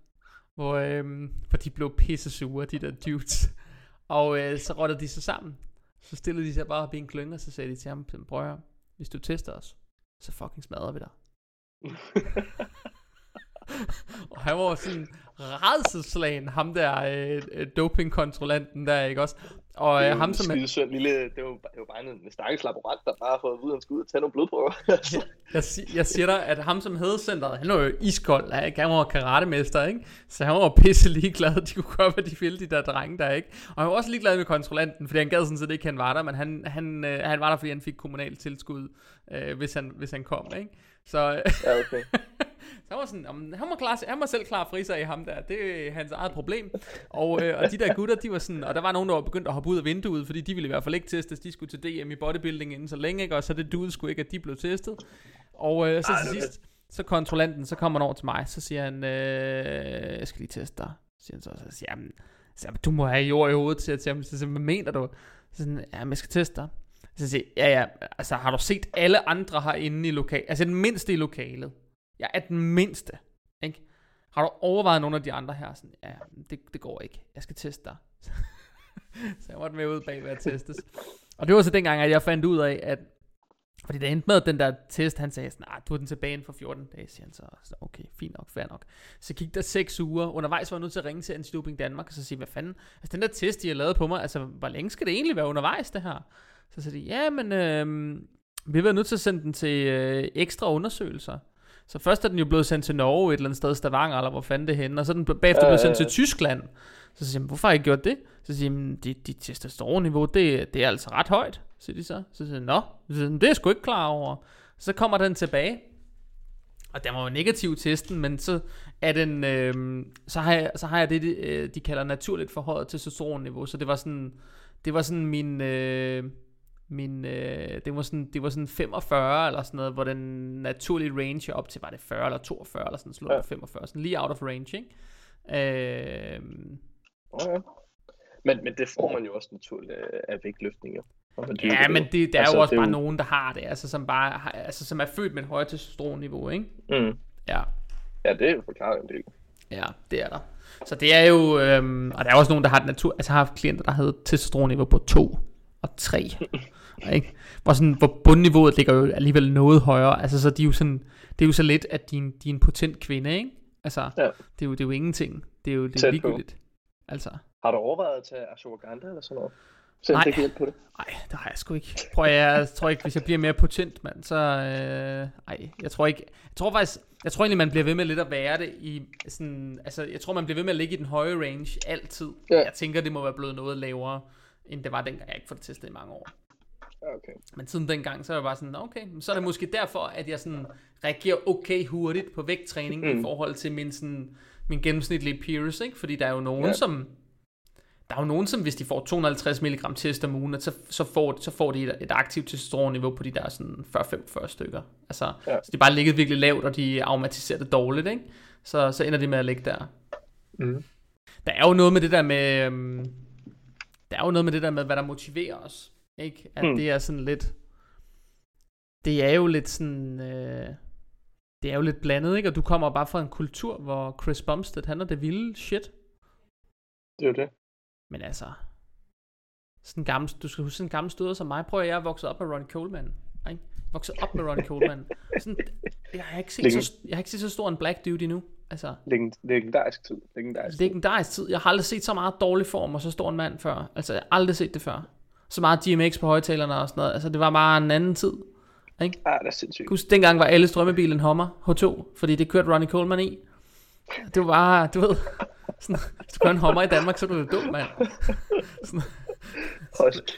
hvor, øh, hvor de blev pisse sure, de der dudes. Og øh, så rottede de sig sammen. Så stillede de sig bare op i en klynge, og så sagde de til ham, prøv at hvis du tester os, så fucking smadrer vi dig. og han var sådan redselslagen, ham der øh, øh, dopingkontrollanten der, ikke også? Og Det er øh, ham, som... skide søn lille, det jo, det bare en, en stakkels laborant, der bare har fået at vide, at han skulle ud og tage nogle blodprøver. Jeg, jeg siger dig, at ham som havde centret, han var jo iskold, han han var karatemester, ikke? Så han var pisse ligeglad, de kunne gøre, hvad de ville, de der drenge der, ikke? Og han var også ligeglad med kontrollanten, fordi han gad sådan set ikke, han var der, men han, han, øh, han var der, fordi han fik kommunalt tilskud, øh, hvis, han, hvis han kom, ikke? Så, ja, okay. så han var sådan, "Jamen, han, klare, sig- han må selv klare friser i ham der, det er hans eget problem. Og, øh, og de der gutter, de var sådan, og der var nogen, der var begyndt at hoppe ud af vinduet, fordi de ville i hvert fald ikke testes, de skulle til DM i bodybuilding inden så længe, ikke? Og så det duede skulle ikke, at de blev testet. Og øh, så Ej, til det sidst, så kontrollanten, så kommer han over til mig, så siger han, øh, jeg skal lige teste dig. Så siger han så, så siger han, så du må have jord i hovedet, til ham. Så siger han, hvad mener du? Så siger han, jamen jeg skal teste dig. Så siger jeg, ja ja, altså har du set alle andre herinde i lokalet, altså den mindste i lokalet. Jeg er den mindste, ikke? Har du overvejet nogle af de andre her? Sådan, ja, det, det går ikke. Jeg skal teste dig. så jeg måtte med ud bag ved at testes. Og det var så dengang, at jeg fandt ud af, at fordi det endte med, at den der test, han sagde sådan, ah, du er den tilbage inden for 14 dage, siger han så. så okay, fint nok, fair nok. Så gik der 6 uger. Undervejs var jeg nødt til at ringe til Antidoping Danmark, og så sige, hvad fanden, altså den der test, de har lavet på mig, altså hvor længe skal det egentlig være undervejs, det her? Så sagde de, ja, men øh, vi har været nødt til at sende den til øh, ekstra undersøgelser. Så først er den jo blevet sendt til Norge, et eller andet sted, Stavanger, eller hvor fanden det henne, og så er den bagefter blevet sendt til. Tyskland. Så siger jeg, hvorfor har I gjort det? Så siger jeg, dit, dit testosteronniveau, det, det er altså ret højt, siger de så. Så siger jeg, nå, det er jeg sgu ikke klar over. Så kommer den tilbage, og den var jo negativ testen, men så er den, øh, så, har jeg, så har jeg det, de, øh, de kalder naturligt forhøjet testosteronniveau, så det var sådan, det var sådan min, øh, min, øh, det var sådan, det var sådan 45 eller sådan noget, hvor den naturlige range op til, var det 40 eller 42 eller sådan, slået Ja. ja. 45, sådan lige out of range, ikke? Øh, okay. Men, men det får man jo også naturligt af- af vægtløftning, jo. når man dyrker ja, men det, der Altså, er jo også det er bare jo- nogen, der har det, altså som bare, har, altså som er født med et højt testosteronniveau, ikke? Mm. Ja. Ja, det er jo forklaret en del. Ja, det er der. Så det er jo, øhm, og der er også nogen, der har natur, altså har haft klienter, der havde testosteronniveau på 2 og 3. ikke? Hvor, sådan, hvor bundniveauet ligger jo alligevel noget højere. Altså, så de er jo sådan, det er jo så lidt, at de er en, de er en potent kvinde, ikke? Altså, Ja. det, er jo, det er jo ingenting. Det er jo det er ligegyldigt. Altså, Har du overvejet at tage ashwagandha eller sådan noget? Så Nej. det kan på det. nej, det har jeg sgu ikke. Prøv at, jeg tror ikke, hvis jeg bliver mere potent, mand, så, øh, ej, jeg tror ikke, jeg tror faktisk, jeg tror egentlig, man bliver ved med lidt at være det i sådan, altså, jeg tror, man bliver ved med at ligge i den høje range altid. Ja. Jeg tænker, det må være blevet noget lavere, end det var dengang, jeg ikke får det testet i mange år. Okay. Men siden dengang, så er jeg bare sådan, okay, så er det måske derfor, at jeg sådan reagerer okay hurtigt på vægttræning mm. I forhold til min, sådan, min gennemsnitlige peers, ikke? Fordi der er jo nogen, ja. Som... Der er jo nogen, som hvis de får 250 mg test om ugen, så, så, får, så får de et, et aktivt testosteronniveau på de der sådan 40-45 stykker. Altså, ja. Så de bare ligget virkelig lavt, og de aromatiserer det dårligt, ikke? Så, så ender de med at ligge der. Mm. Der er jo noget med det der med... Øhm, der er jo noget med det der med, hvad der motiverer os. Ikke? At Mm. det er sådan lidt... Det er jo lidt sådan... Øh, det er jo lidt blandet, ikke? Og du kommer bare fra en kultur, hvor Chris Bumstead, han er det vilde shit. Det er det. Men altså... Sådan gammel, du skal huske sådan en gammel støder som mig. Prøv at jeg er vokset op med Ronnie Coleman. Ikke? Vokset op med Ronnie Coleman. Sådan, jeg, har ikke set så, jeg har ikke set så stor en black dude endnu. Altså, Legend- Legendarisk tid. Legendarisk legendarisk tid. Jeg har aldrig set så meget dårlig form og så stor en mand før. Altså, jeg har aldrig set det før. Så meget GMX på højtalerne og sådan noget. Altså, det var bare en anden tid. Ikke? Ah, det er sindssygt. Huske, dengang var alle strømmebil en Hummer H2, fordi det kørte Ronnie Coleman i. Det var bare, du ved, sådan, hvis du kører en Hummer i Danmark, så er du dum, mand. Sådan,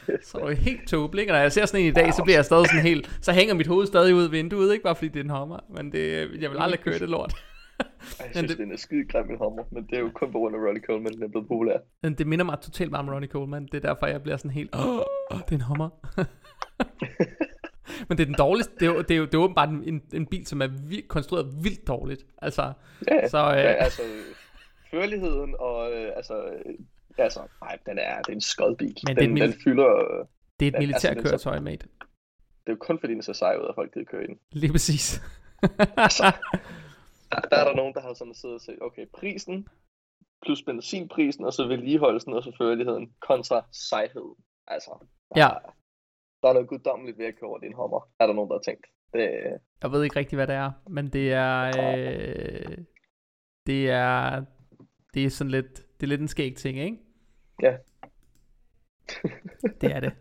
kæft. så er du helt tåbelig? Og når jeg ser sådan en i dag, så bliver jeg stadig sådan helt, så hænger mit hoved stadig ud af vinduet, ikke bare fordi det er en Hummer, men det, jeg vil aldrig køre det lort. Ej, Jeg synes, det- det... den er skide grim en hummer, men det er jo kun på grund af Ronnie Coleman, den er blevet populær. Men det minder mig totalt meget om Ronnie Coleman. Det er derfor, jeg bliver sådan helt... Åh, oh, det er en Hummer. Men det er den dårligste... Det er jo, det er jo, det er åbenbart en, en, bil, som er vildt, konstrueret vildt dårligt. Altså, Ja, så... Øh, ja altså, førligheden og, øh, altså, altså, nej, den er, det er en skodbil. Men det er den, et den fylder, øh, det er et altså, militærkøretøj, mate. det er jo kun fordi den er så sej ud, at folk gider køre i den. Lige præcis. Altså, der, der er der nogen, der har sådan siddet og set, okay, prisen plus benzinprisen, og så vedligeholdelsen og førligheden kontra sejhed. Altså, der, Ja. er- der er noget guddommeligt ved at køre over din hummer, er der nogen, der har tænkt. Det, Jeg ved ikke rigtig, hvad det er, men det er... Øh, det er... Det er sådan lidt... Det er lidt en skæg ting, ikke? det er det.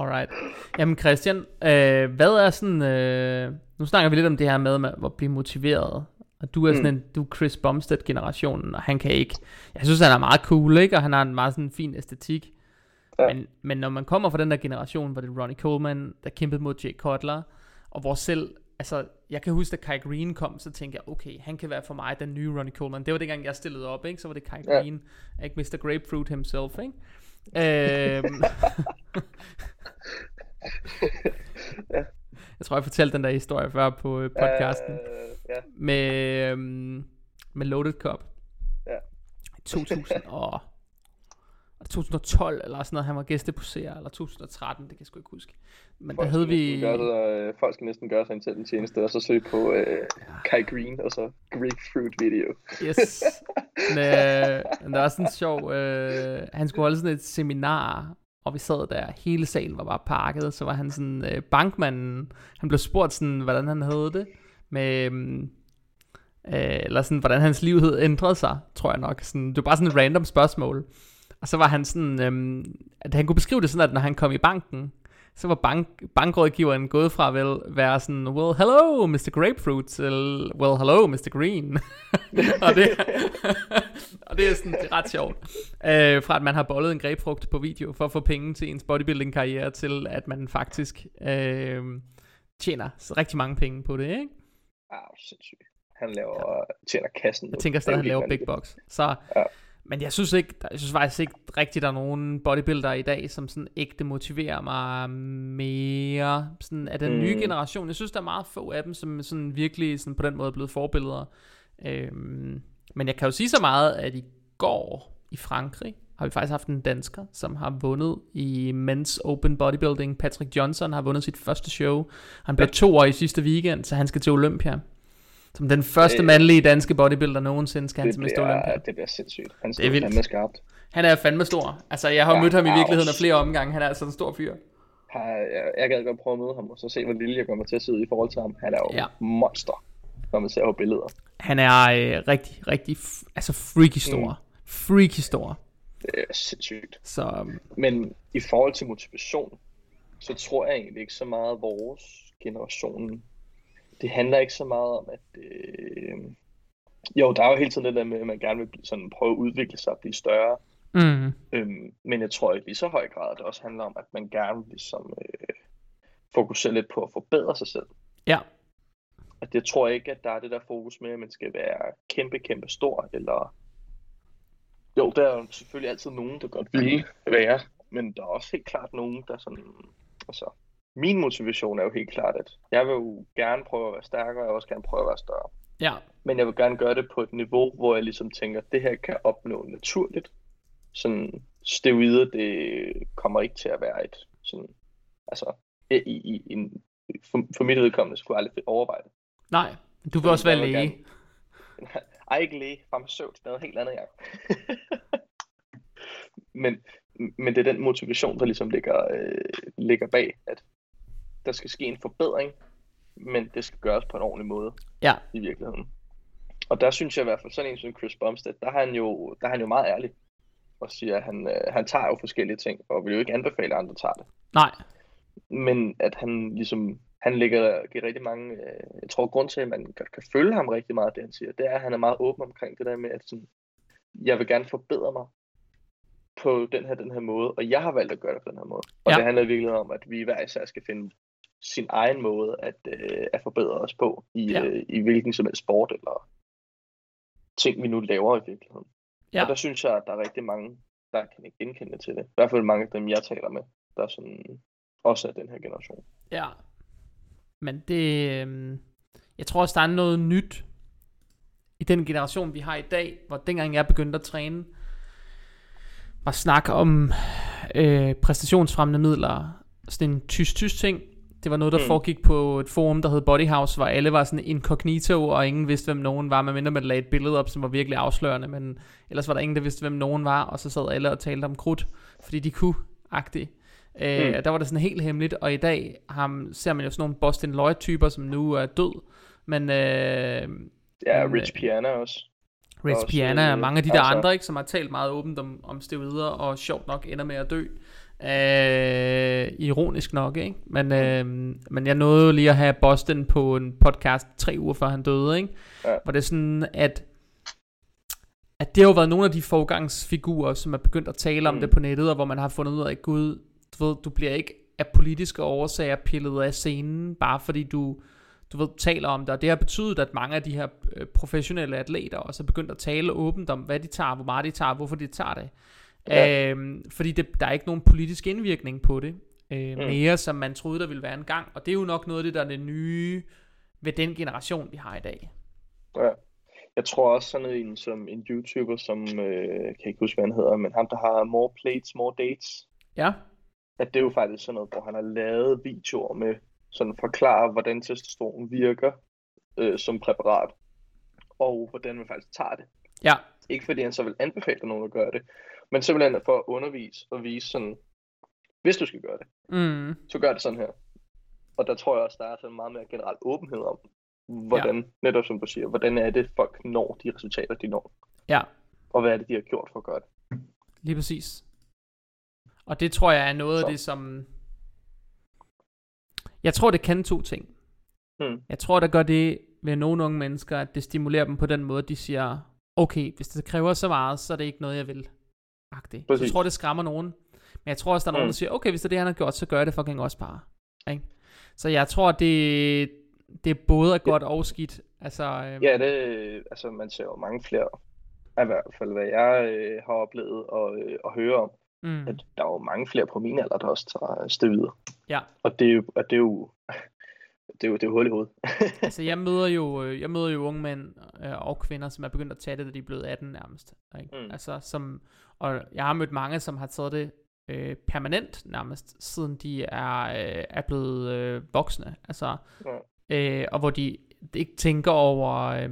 Alright. Jamen Christian, øh, hvad er sådan, øh, nu snakker vi lidt om det her med, med at blive motiveret. Og du er sådan Mm. en, du er Chris Bumstead generationen, og han kan ikke, jeg synes han er meget cool, ikke? Og han har en meget sådan fin æstetik. Ja. Men, men når man kommer fra den der generation, hvor det er Ronnie Coleman, der kæmpede mod Jay Cutler, og hvor selv, altså, jeg kan huske, da Kai Green kom, så tænkte jeg, okay, han kan være for mig den nye Ronnie Coleman. Det var dengang, jeg stillede op, ikke? Så var det Kai Ja. Green, ikke Mr. Grapefruit himself, ikke? Øhm, Jeg tror, jeg fortalte den der historie før på øh, podcasten. Øh, ja. med, øhm, med Loaded Cup. Ja. I 2000 og, og 2012 eller sådan noget, han var gæsteposerer, eller 2013, det kan jeg sgu ikke huske. Men der Folk havde skal vi... Gøre, sig, øh, folk skal næsten gøre sig en selv en tjeneste, og så søge på øh, Kai Green, og så Grapefruit Video. Yes. Men, øh, men der var sådan en sjov... Øh, han skulle holde sådan et seminar, og vi sad der, hele salen var bare pakket, så var han sådan, øh, bankmanden, han blev spurgt sådan, hvordan han havde det, med, øh, øh eller sådan, hvordan hans liv havde ændret sig, tror jeg nok. Sådan, det var bare sådan et random spørgsmål. Og så var han sådan, øh, at han kunne beskrive det sådan, at når han kom i banken, så var bank, bankrådgiveren gået fra at vel være sådan, well, hello, Mr. Grapefruit, til, well, hello, Mr. Green. og, det, og det er sådan, det er ret sjovt. Øh, fra at man har bollet en grapefrugt på video for at få penge til ens bodybuilding-karriere, til at man faktisk øh, tjener rigtig mange penge på det, ikke? Ah, sindssygt. Han laver, tjener kassen. Jeg tænker stadig, at han laver big box. Så, Ja. Men jeg synes ikke, jeg synes faktisk ikke rigtigt, der er nogen bodybuilder i dag, som sådan ægte motiverer mig mere sådan af den mm. nye generation. Jeg synes, der er meget få af dem, som sådan virkelig sådan på den måde er blevet forbilleder. Øhm, men jeg kan jo sige så meget, at i går i Frankrig har vi faktisk haft en dansker, som har vundet i Men's Open Bodybuilding. Patrick Johnson har vundet sit første show. Han blev to år i sidste weekend, så han skal til Olympia. Som den første Det- mandlige danske bodybuilder nogensinde skal han til Mr. Olympia. det bliver sindssygt. Han Det er vildt. med skarpt. Han er fandme stor. Altså, jeg har ja, mødt ham i virkeligheden af flere omgange. Han er altså en stor fyr. Jeg, jeg gad godt prøve at møde ham, og så se, hvor lille jeg kommer til at ud i forhold til ham. Han er jo Ja. monster, når man ser på billeder. Han er øh, rigtig, rigtig, altså freaky stor. Mm. Freaky stor. Det er sindssygt. Så øhm, Men i forhold til motivation, så tror jeg egentlig ikke så meget, at vores generation, det handler ikke så meget om, at øh, jo, der er jo hele tiden det der med, at man gerne vil sådan, prøve at udvikle sig og blive større. mm, Øhm, men jeg tror ikke lige så høj grad, at det også handler om, at man gerne ligesom, øh, fokuserer lidt på at forbedre sig selv. ja, At jeg tror ikke, at der er det der fokus med, at man skal være kæmpe, kæmpe stor, eller... Jo, der er jo selvfølgelig altid nogen, der godt vil være, men der er også helt klart nogen, der sådan... Altså, min motivation er jo helt klart, at jeg vil jo gerne prøve at være stærkere, og jeg vil også gerne prøve at være større. ja, Men jeg vil gerne gøre det på et niveau, hvor jeg ligesom tænker, at det her kan opnå naturligt. Sådan steroider, det kommer ikke til at være et sådan, altså, i, i, i en, for, for mit vedkommende skulle jeg aldrig overveje det. nej. Du vil også være læge. gerne- Ej, ikke læge, farmaceut, det er noget helt andet, jeg. men, men det er den motivation, der ligesom ligger, øh, ligger bag, at der skal ske en forbedring, men det skal gøres på en ordentlig måde Ja, i virkeligheden. Og der synes jeg i hvert fald, sådan en som Chris Bumstead, der er han jo, der er han jo meget ærlig og siger, at han, øh, han tager jo forskellige ting, og vil jo ikke anbefale, at andre tager det. nej. Men at han ligesom, han lægger giver rigtig mange, øh, jeg tror grund til, at man godt kan følge ham rigtig meget, det han siger, det er, at han er meget åben omkring det der med, at sådan, jeg vil gerne forbedre mig på den her, den her måde, og jeg har valgt at gøre det på den her måde. Og Ja. det handler virkelig om, at vi hver især skal finde sin egen måde at, øh, at forbedre os på i, Ja. øh, i hvilken som helst sport eller ting, vi nu laver i virkeligheden. Ja. Og der synes jeg, at der er rigtig mange, der kan ikke genkende til det. I hvert fald mange af dem, jeg taler med, der er sådan, også af den her generation. Ja. Men det, øhm, jeg tror også, der er noget nyt i den generation, vi har i dag, hvor dengang jeg begyndte at træne, var snak om øh, præstationsfremmende midler, sådan en tysk-tysk ting. Det var noget, der mm. Foregik på et forum, der hed Bodyhouse, hvor alle var sådan incognito, og ingen vidste, hvem nogen var, medmindre man lagde et billede op, som var virkelig afslørende, men ellers var der ingen, der vidste, hvem nogen var, og så sad alle og talte om krudt, fordi de kunne, agtigt. Øh, Mm. Der var det sådan helt hemmeligt, og i dag ham, ser man jo sådan nogle Boston Lloyd-typer, som nu er død, men øh, Ja, Men, Rich øh, Piana også. Rich Også, Piana og øh, mange af de der altså- andre, ikke, som har talt meget åbent om, om steroider, og sjovt nok ender med at dø. Øh, ironisk nok, ikke? Men, øh, men jeg nåede jo lige at have Boston på en podcast tre uger før han døde, ikke? Ja. Hvor det er sådan, at at det har jo været nogle af de forgangsfigurer, som er begyndt at tale om Mm. det på nettet, og hvor man har fundet ud af, gud, du ved, du bliver ikke af politiske årsager pillet af scenen, bare fordi du, du ved, taler om det, og det har betydet, at mange af de her øh, professionelle atleter også er begyndt at tale åbent om, hvad de tager, hvor meget de tager, hvorfor de tager det. Ja. Øhm, fordi det, der er ikke nogen politisk indvirkning på det, øh, Mm. mere som man troede, der ville være en gang, og det er jo nok noget af det, der er det nye ved den generation, vi har i dag. Ja. Jeg tror også sådan en som en YouTuber, som øh, kan ikke huske, hvad han hedder, men ham, der har More Plates, More Dates, Ja, at det er jo faktisk sådan noget, hvor han har lavet videoer med sådan forklare, hvordan testosteron virker øh, som præparat, og hvordan man faktisk tager det. ja, Ikke fordi han så vil anbefale nogen at gøre det, men simpelthen for at undervise og vise sådan, hvis du skal gøre det, mm, så gør det sådan her. Og der tror jeg også, der er sådan meget mere generel åbenhed om, hvordan, ja. netop som du siger, hvordan er det, folk når de resultater, de når, ja, og hvad er det, de har gjort for at gøre det. lige præcis. Og det tror jeg er noget Så. af det, som... Jeg tror, det kan to ting. Hmm. Jeg tror, der gør det ved nogle unge mennesker, at det stimulerer dem på den måde, de siger, okay, hvis det kræver så meget, så er det ikke noget, jeg vil. Agtigt. Så jeg Præcis. tror, det skræmmer nogen. Men jeg tror også, der er nogen, Mm. der siger, okay, hvis det er det, han har gjort, så gør jeg det fucking også bare. Ikke? Så jeg tror, det, det er både er godt og skidt. Altså, øhm, Ja, det, altså man ser jo mange flere, i hvert fald hvad jeg øh, har oplevet og, øh, og høre om, mm, at der er jo mange flere på min alder, der også tager steroider. ja. Og det og det er jo, det er jo, det er jo hul i hovedet. altså jeg møder jo øh, jeg møder jo unge mænd øh, og kvinder som er begyndt at tage det da de er blevet 18 nærmest ikke? Mm. altså som og jeg har mødt mange som har taget det øh, permanent nærmest siden de er øh, er blevet øh, voksne altså øh, og hvor de ikke tænker over øh,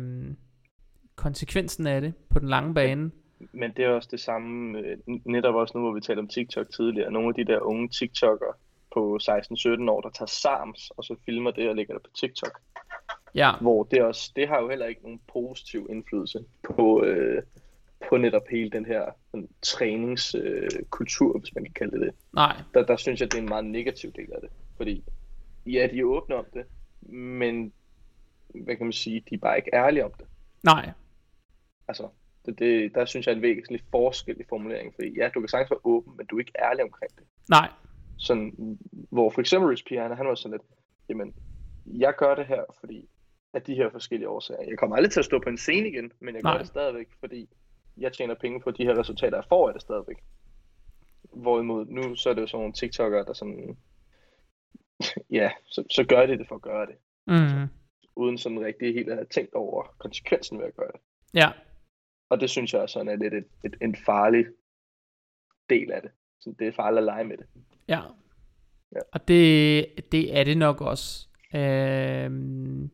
konsekvensen af det på den lange bane Men det er også det samme, øh, netop også nu, hvor vi talte om TikTok tidligere. Nogle af de der unge TikTokere på 16-17 år, der tager SARMS, og så filmer det og lægger det på TikTok. ja Hvor det også, det har jo heller ikke nogen positiv indflydelse på, øh, på netop hele den her sådan, træningskultur, øh, hvis man kan kalde det det. nej Der, der synes jeg, det er en meget negativ del af det. Fordi, ja, de er åbne om det, men, hvad kan man sige, de er bare ikke ærlige om det. nej Altså, det, det, der synes jeg er en væsentlig forskel i formuleringen, fordi ja, du kan sagtens være åben, men du er ikke ærlig omkring det. nej Sådan, hvor for eksempel Rich Piana, han var sådan lidt, jamen, jeg gør det her, fordi af de her forskellige årsager. Jeg kommer aldrig til at stå på en scene igen, men jeg gør Nej. det stadigvæk, fordi jeg tjener penge på de her resultater, jeg får af det stadigvæk. Hvorimod nu, så er det jo sådan nogle TikTokere, der sådan, ja, så, så gør de det for at gøre det, mm, uden sådan rigtig helt at have tænkt over konsekvensen ved at gøre det. ja Og det synes jeg sådan er lidt et, et, en farlig del af det. Så det er farligt at lege med det. Ja. Ja. Og det, det er det nok også. Øhm,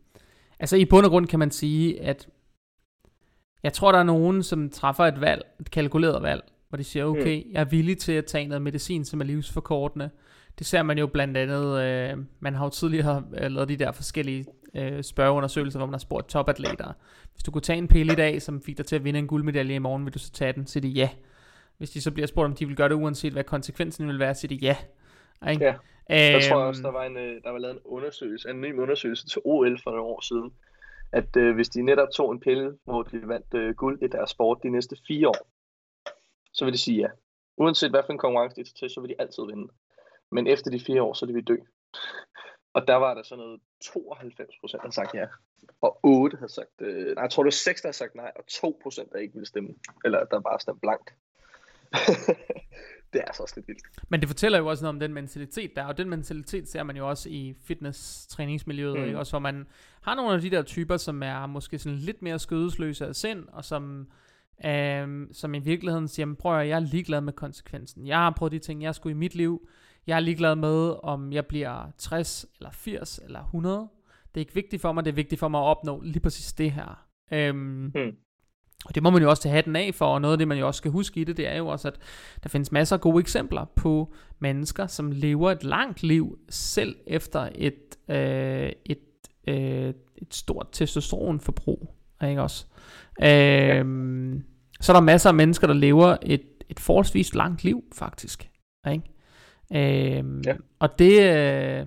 altså i bund og grund kan man sige, at jeg tror, der er nogen, som træffer et valg, et kalkuleret valg, hvor de siger, okay, jeg er villig til at tage noget medicin, som er livsforkortende. Det ser man jo blandt andet, øh, man har jo tidligere øh, lavet de der forskellige øh, spørgeundersøgelser, hvor man har spurgt topatleter. Hvis du kunne tage en pille i dag, som fik dig til at vinde en guldmedalje i morgen, vil du så tage den? Så siger de ja. Hvis de så bliver spurgt, om de vil gøre det, uanset hvad konsekvensen vil være, siger de ja. Ikke? Ja. Jeg tror Øhm, også, der var, en, øh, der var lavet en undersøgelse, en ny undersøgelse til OL for nogle år siden, at øh, hvis de netop tog en pille, hvor de vandt øh, guld i deres sport de næste fire år, så vil de sige ja. Uanset hvad for en konkurrence de tager til, så vil de altid vinde. Men efter de fire år, så vil de dø. Og der var der sådan noget 92 procent, der sagt ja. Og 8 havde sagt, øh, nej, jeg tror det var 6, der havde sagt nej, og 2 procent, der ikke ville stemme. Eller der bare stemte blankt. det er altså også lidt vildt. Men det fortæller jo også noget om den mentalitet der, og den mentalitet ser man jo også i fitness-træningsmiljøet, Mm. også hvor man har nogle af de der typer, som er måske sådan lidt mere skødesløse af sind, og som, øhm, som i virkeligheden siger, "Men prøv at jeg er ligeglad med konsekvensen. Jeg har prøvet de ting, jeg skulle i mit liv. Jeg er ligeglad med, om jeg bliver 60, eller 80, eller 100. Det er ikke vigtigt for mig, det er vigtigt for mig at opnå lige præcis det her. Øhm, Mm. Og det må man jo også tage hatten af for, og noget af det, man jo også skal huske i det, det er jo også, at der findes masser af gode eksempler på mennesker, som lever et langt liv, selv efter et, øh, et, øh, et stort testosteronforbrug. Ikke også? Øh, Så er der masser af mennesker, der lever et, et forholdsvis langt liv, faktisk. Ikke? Øhm, Ja. Og det, øh,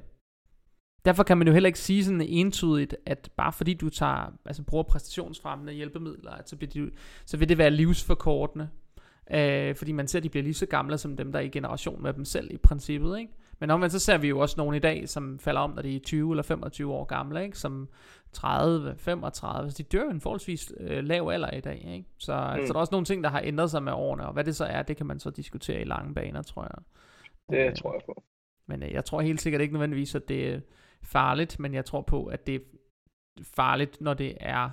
derfor kan man jo heller ikke sige sådan entydigt, at bare fordi du tager, altså bruger præstationsfremmende hjælpemidler, at så, vil det, så vil det være livsforkortende. Øh, fordi man ser, at de bliver lige så gamle som dem, der er i generation med dem selv i princippet. Ikke? Men omvendt så ser vi jo også nogen i dag, som falder om, når de er 20 eller 25 år gamle, ikke? som 30, 35, så de dør jo en forholdsvis øh, lav alder i dag. Ikke? Så, mm. så der er også nogle ting, der har ændret sig med årene, og hvad det så er, det kan man så diskutere i lange baner, tror jeg. Det Øh, tror jeg på. Men øh, jeg tror helt sikkert ikke nødvendigvis, at det farligt, men jeg tror på, at det er farligt, når det er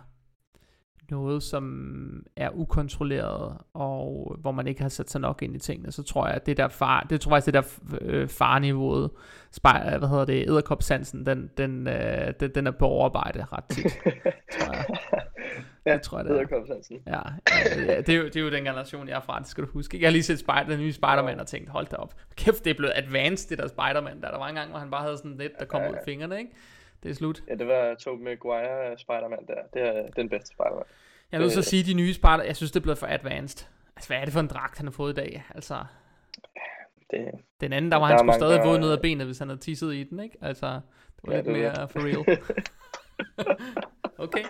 noget, som er ukontrolleret, og hvor man ikke har sat sig nok ind i tingene, så tror jeg, at det der far, det tror jeg, det der øh, farniveauet, spej, hvad hedder det, edderkopsansen, den, den, øh, den, den er på overarbejde ret tit, tror jeg. Ja, det tror jeg, det er. Ja, ja, ja det, er jo, det er jo den generation, jeg er fra, det skal du huske. Jeg har lige set Spider, den nye Spider-Man og tænkt, hold da op. Kæft, det er blevet advanced, det der Spider-Man. Der, der var en gang, hvor han bare havde sådan lidt, der kom Ja, ud af ja. fingrene, ikke? Det er slut. Ja, det var Tobey Maguire Spider-Man der. Det er den bedste Spider-Man. Jeg nødt til at sige, at de nye Spider, jeg synes, det er blevet for advanced. Altså, hvad er det for en dragt, han har fået i dag? Altså, Det, den anden, der var Der han er skulle stadig der- våd ned af benet, hvis han havde tisset i den, ikke? Altså, det var Ja, lidt det er mere for real. okay.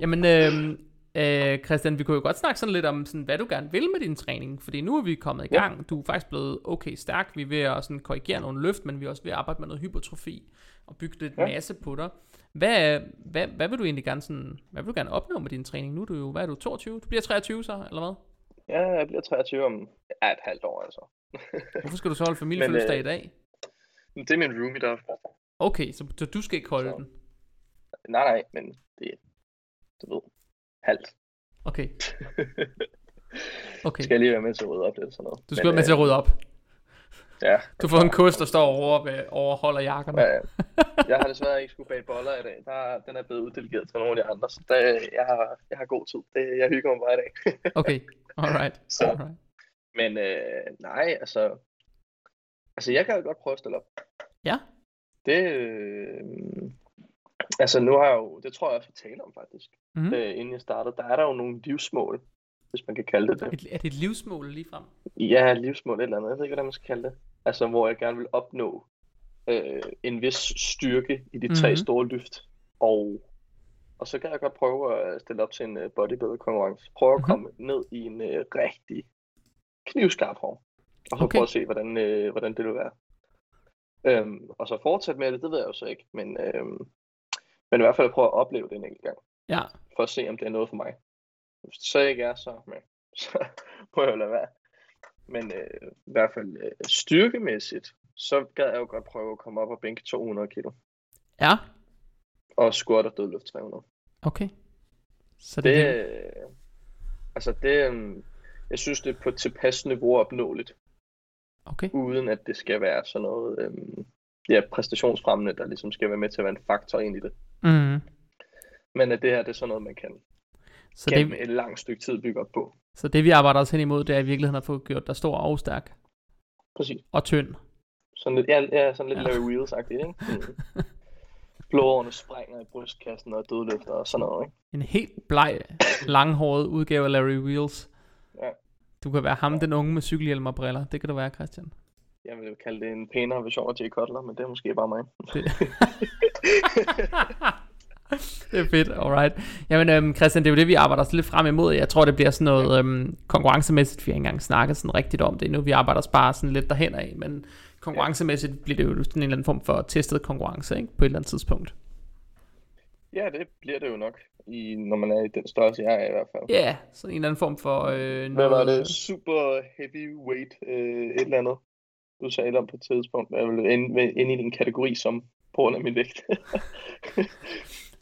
Jamen, øhm, øh, Christian, vi kunne jo godt snakke sådan lidt om, sådan, hvad du gerne vil med din træning. Fordi nu er vi kommet i Ja. gang. Du er faktisk blevet okay stærk. Vi er ved at sådan, korrigere nogle løft, men vi er også ved at arbejde med noget hypertrofi og bygge lidt Ja. masse på dig. Hvad, hvad, hvad vil du egentlig gerne sådan, hvad vil du gerne opnå med din træning? Nu er du jo, hvad er du, 22? Du bliver 23 så, eller hvad? ja, jeg bliver 23 om ja, et halvt år, altså. Hvorfor skal du så holde familiefødselsdag øh, i dag? Men Det er min roomie, der... Okay, så, så du skal ikke holde Så- den. Nej, nej, men det du ved, halvt. Okay, okay. Skal jeg lige være med til at rydde op og sådan noget. Du skal Men, være med til at rydde op. øh, Ja, Du får en kurs, der står over, overholder jakkerne. ja, ja. Jeg har desværre ikke skulle bage boller i dag. Der, den er blevet uddelegeret til nogle af de andre, så der, jeg, har, jeg har god tid. Det, jeg hygger mig bare i dag. Okay, alright. Så- alright. Men øh, nej, altså... Altså, jeg kan jo godt prøve at stille op. Ja, Det... Øh, altså, nu har jeg jo... Det tror jeg også, vi taler om, faktisk. Mhm. Øh, inden jeg startede. Der er der jo nogle livsmål, hvis man kan kalde det det. Et, er det et livsmål lige frem? Ja, livsmål et eller andet. Jeg ved ikke, hvordan man skal kalde det. Altså, hvor jeg gerne vil opnå øh, en vis styrke i de tre Mhm. store løft. Og, og så kan jeg godt prøve at stille op til en uh, bodybuilder konkurrence. Prøve at Mhm. komme ned i en uh, rigtig knivskarp form. Og så Okay. prøve at se, hvordan, øh, hvordan det vil være. Øhm, og så fortsætte med det, det ved jeg jo så ikke. Men, øhm, men i hvert fald prøve at opleve det en enkelt gang. Ja, For at se, om det er noget for mig. Hvis det så ikke er, så, men, så må jeg jo lade være. Men øh, i hvert fald øh, styrkemæssigt, så gad jeg jo godt prøve at komme op og bænke 200 kilo. ja, Og squat og dødløft 300. okay. Så det, Det, øh, altså det, øh, jeg synes, det er på tilpas niveau opnåeligt, okay. uden at det skal være sådan noget, øh, ja, præstationsfremmende, der ligesom skal være med til at være en faktor ind i det. Mm. Men at det her, det er sådan noget, man kan Så, gennem det, et langt stykke tid bygge op på. så det vi arbejder os hen imod, det er i virkeligheden at få gjort dig stor og stærk. Præcis. Og tynd. Sådan lidt, ja, ja sådan lidt Ja. Larry Wheels-agtigt, ikke? Mm. Blodårene springer i brystkassen og dødløfter og sådan noget, ikke? En helt bleg, langhåret udgave af Larry Wheels. Ja. Du kan være ham, den unge med cykelhjelm og briller. Det kan du være, Christian. Jeg vil jo kalde det en pænere version af Jay Cutler, men det er måske bare mig. Det, det er fedt, alright. Jamen øhm, Christian, det er jo det, vi arbejder os lidt frem imod. Jeg tror, det bliver sådan noget øhm, konkurrencemæssigt. Vi har ikke engang snakket sådan rigtigt om det endnu. Vi arbejder os bare sådan lidt derhen af, men konkurrencemæssigt bliver det jo sådan en eller anden form for testet konkurrence, ikke? På et eller andet tidspunkt. Ja, det bliver det jo nok, i, når man er i den størrelse, jeg er i hvert fald. Ja, yeah, sådan en eller anden form for øh, Hvad var det? Super heavyweight øh, et eller andet, du talte om på et tidspunkt. Jeg vil inde, inde i din kategori som på grund af min vægt.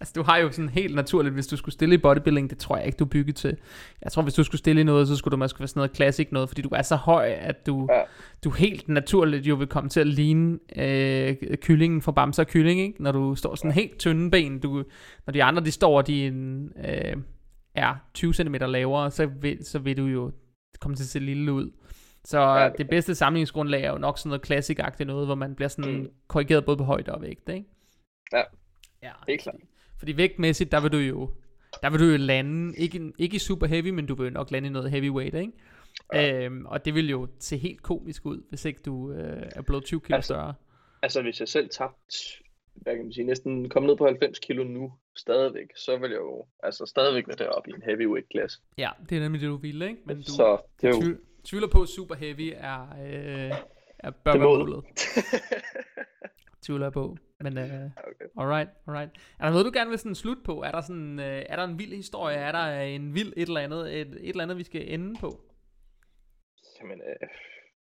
Altså, du har jo sådan helt naturligt, hvis du skulle stille i bodybuilding, det tror jeg ikke, du er bygget til. Jeg tror, hvis du skulle stille i noget, så skulle du måske være sådan noget classic noget, fordi du er så høj, at du, Ja. du helt naturligt jo vil komme til at ligne øh, kyllingen fra Bamse og Kylling, ikke? Når du står sådan helt tynde ben. Du, når de andre, de står, og de øh, er 20 cm lavere, så vil, så vil du jo komme til at se lille ud. Så Ja, det bedste sammenligningsgrundlag er jo nok sådan noget classic-agtigt noget, hvor man bliver sådan Mm. korrigeret både på højde og vægt, ikke? Ja. Ja, Helt klart. Fordi, vægtmæssigt, der vil du jo, der vil du jo lande, ikke, ikke i super heavy, men du vil jo nok lande i noget heavyweight, ikke? Ja. Øhm, og det vil jo se helt komisk ud, hvis ikke du øh, er blevet 20 kilo Altså, større. Altså, hvis jeg selv tabte, hvad kan man sige, næsten kom ned på 90 kilo nu, stadigvæk, så vil jeg jo altså stadigvæk være deroppe i en heavyweight klasse. Ja, det er nemlig det, du vil, ikke? Men du så det er jo tvivler på, super heavy er, øh, er bør være målet. Tvivler jeg på. Men øh, okay. alright, alright. Er der noget, du gerne vil sådan slutte på? Er der, sådan, øh, er der en vild historie? Er der en vild et eller andet, et, et eller andet, vi skal ende på? Jamen, øh,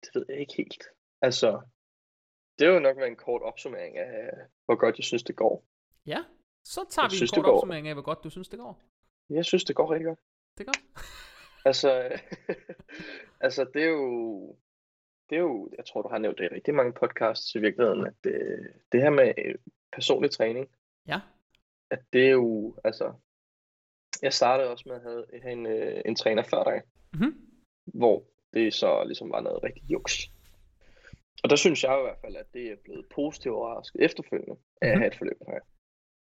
det ved jeg ikke helt. Altså, det er jo nok været en kort opsummering af, hvor godt jeg synes, det går. Ja, så tager Jeg vi synes, en kort går. opsummering af, hvor godt du synes, det går. Jeg synes, det går rigtig godt. Det godt. Altså, altså det er jo, det er jo, jeg tror, du har nævnt det i rigtig mange podcasts i virkeligheden, at det, det her med øh, personlig træning, Ja. at det er jo, altså, jeg startede også med at have, have en, øh, en træner før dig, Mhm. hvor det så ligesom var noget rigtig juks. Og der synes jeg i hvert fald, at det er blevet positivt overrasket efterfølgende af at Mhm. have et forløb her.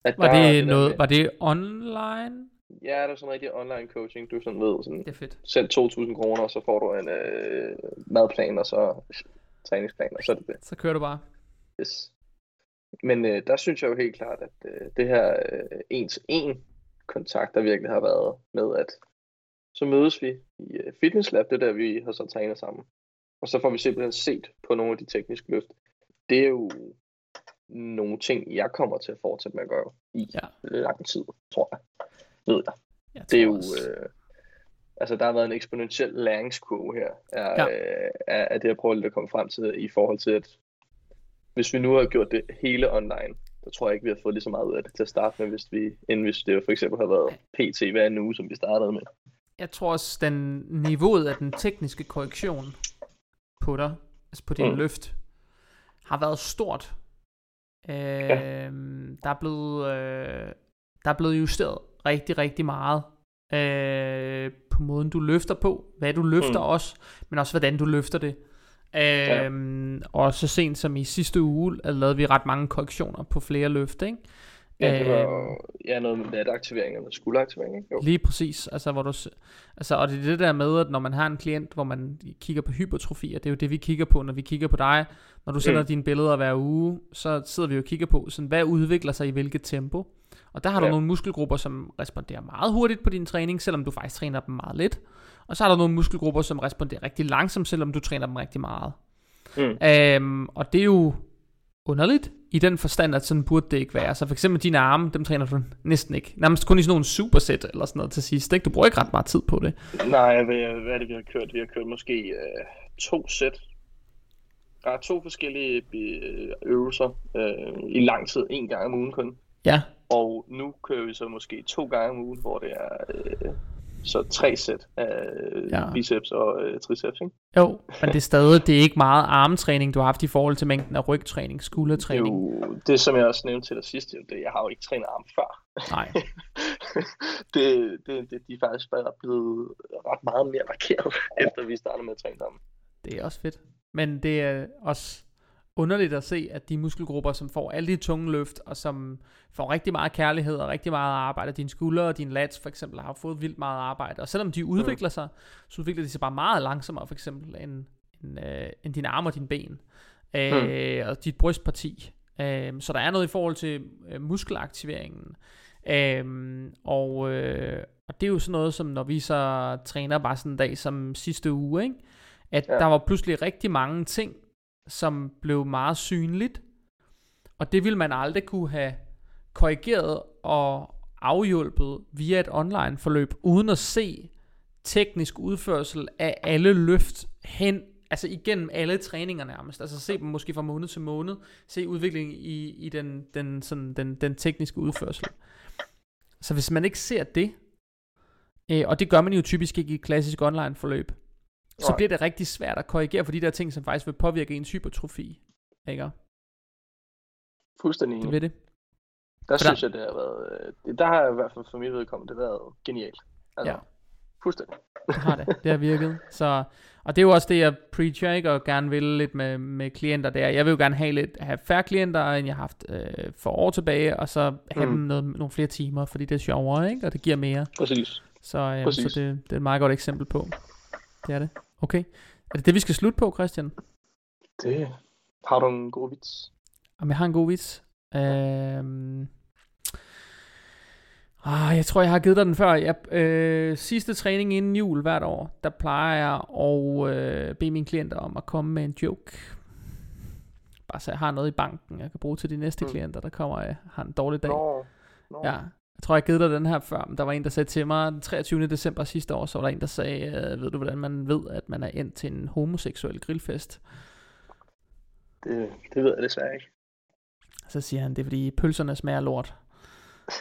At Var det, noget, med- var det online? Ja, der er sådan rigtig online coaching, du sådan ved, sådan, Det er fedt. selv 2.000 kroner, og så får du en øh, madplan, og så træningsplan, og så er det det. Så kører du bare. Yes. Men øh, der synes jeg jo helt klart, at øh, det her øh, en-til-en kontakt, der virkelig har været med, at så mødes vi i øh, Fitness Lab, det er der, vi har så trænet sammen. Og så får vi simpelthen set på nogle af de tekniske løft. Det er jo nogle ting, jeg kommer til at fortsætte med at gøre i Ja. lang tid, tror jeg. Ved jeg. Jeg Det er jo, øh, altså der har været en eksponentiel læringskurve her, af, Ja. øh, af, af det, jeg prøver lidt at komme frem til, i forhold til, at hvis vi nu har gjort det hele online, så tror jeg ikke, vi har fået lige så meget ud af det til at starte med, hvis vi, end hvis det for eksempel har været PT hver en uge, som vi startede med. Jeg tror også, den niveauet af den tekniske korrektion på dig, altså på din mm. Mm. løft, har været stort. Øh, ja. Der er blevet øh, der er blevet justeret rigtig, rigtig meget øh, på måden, du løfter på, hvad du løfter mm. Også, men også hvordan du løfter det. Øh, ja. Og så sent som i sidste uge, øh, lavede vi ret mange korrektioner på flere løft, ikke? Ja, det var jo- ja, noget med nataktivering eller skulderaktivering, ikke? Jo. Lige præcis, altså hvor du, altså, og det er det der med, at når man har en klient, hvor man kigger på hypertrofi, og det er jo det, vi kigger på, når vi kigger på dig, når du sender. Mm. dine billeder hver uge, så sidder vi jo og kigger på, sådan, hvad udvikler sig i hvilket tempo, og der har du Ja. nogle muskelgrupper, som responderer meget hurtigt på din træning, selvom du faktisk træner dem meget lidt, og så er der nogle muskelgrupper, som responderer rigtig langsomt, selvom du træner dem rigtig meget. Mm. Øhm, og det er jo underligt, i den forstand, at sådan burde det ikke være. Så for eksempel dine arme, dem træner du næsten ikke. Nærmest kun i sådan nogle supersæt eller sådan noget til sidst. Ikke? Du bruger ikke ret meget tid på det. Nej, hvad, hvad er det, vi har kørt? Vi har kørt måske øh, to sæt. Der er to forskellige øh, øvelser øh, i lang tid, en gang om ugen kun. Ja, Og nu kører vi så måske to gange om ugen, hvor det er øh, så tre sæt af Ja. ja. biceps og øh, triceps. Ikke? jo, men det er stadig, det er ikke meget armtræning, du har haft i forhold til mængden af rygtræning, Det er skuldertræning. jo det, som jeg også nævnte til dig sidst. Det, jeg har jo ikke trænet arm før. Nej, det, det, det, de er faktisk bare blevet ret meget mere markeret, efter vi startede med at træne arm. det er også fedt. Men det er også underligt at se, at de muskelgrupper, som får alle de tunge løft, og som får rigtig meget kærlighed og rigtig meget arbejde, dine skuldre og dine lats for eksempel, har fået vildt meget arbejde. Og selvom de udvikler sig, så udvikler de sig bare meget langsommere for eksempel, end, end, øh, end dine arme og dine ben. Øh, og dit brystparti. Øh, så der er noget i forhold til øh, muskelaktiveringen. Øh, og, øh, og det er jo sådan noget, som når vi så træner bare sådan en dag som sidste uge, ikke? at. Ja. der var pludselig rigtig mange ting, som blev meget synligt, og det ville man aldrig kunne have korrigeret og afhjulpet via et online forløb, uden at se teknisk udførsel af alle løft hen, altså igennem alle træninger nærmest, altså se dem måske fra måned til måned, se udviklingen i, i den, den, sådan, den, den tekniske udførsel. Så hvis man ikke ser det, øh, og det gør man jo typisk ikke i et klassisk online forløb, så bliver det rigtig svært at korrigere for de der ting, som faktisk vil påvirke ens hypertrofi. Ikke? Fuldstændig Det ved det. Der synes jeg, det har været... øh, der har i hvert fald for mit vedkommende det været genialt. Altså, Ja. Fuldstændig. Det har det. Det har virket. Så, og det er jo også det, jeg preacher, ikke? Og gerne vil lidt med, med klienter der. Jeg vil jo gerne have lidt have færre klienter, end jeg har haft øh, for år tilbage, og så have mm. Dem noget, nogle flere timer, fordi det er sjovere, ikke? Og det giver mere. Præcis. Så, øh, så Præcis. det, det er et meget godt eksempel på. Det er det. Okay. Er det det, vi skal slutte på, Christian? Det har du en god vits. Om jeg har en god vits. Øhm... Ah, jeg tror, jeg har givet dig den før. Jeg, øh, sidste træning inden jul hvert år, der plejer jeg at øh, bede mine klienter om at komme med en joke. Bare så jeg har noget i banken, jeg kan bruge til de næste mm. klienter, der kommer og har en dårlig dag. Nå, nå. Ja, jeg tror, jeg givet dig den her før, men der var en, der sagde til mig, den 23. december sidste år, så var der en, der sagde, øh, ved du, hvordan man ved, at man er endt til en homoseksuel grillfest? Det, det ved jeg desværre ikke. Så siger han, det er fordi pølserne smager lort.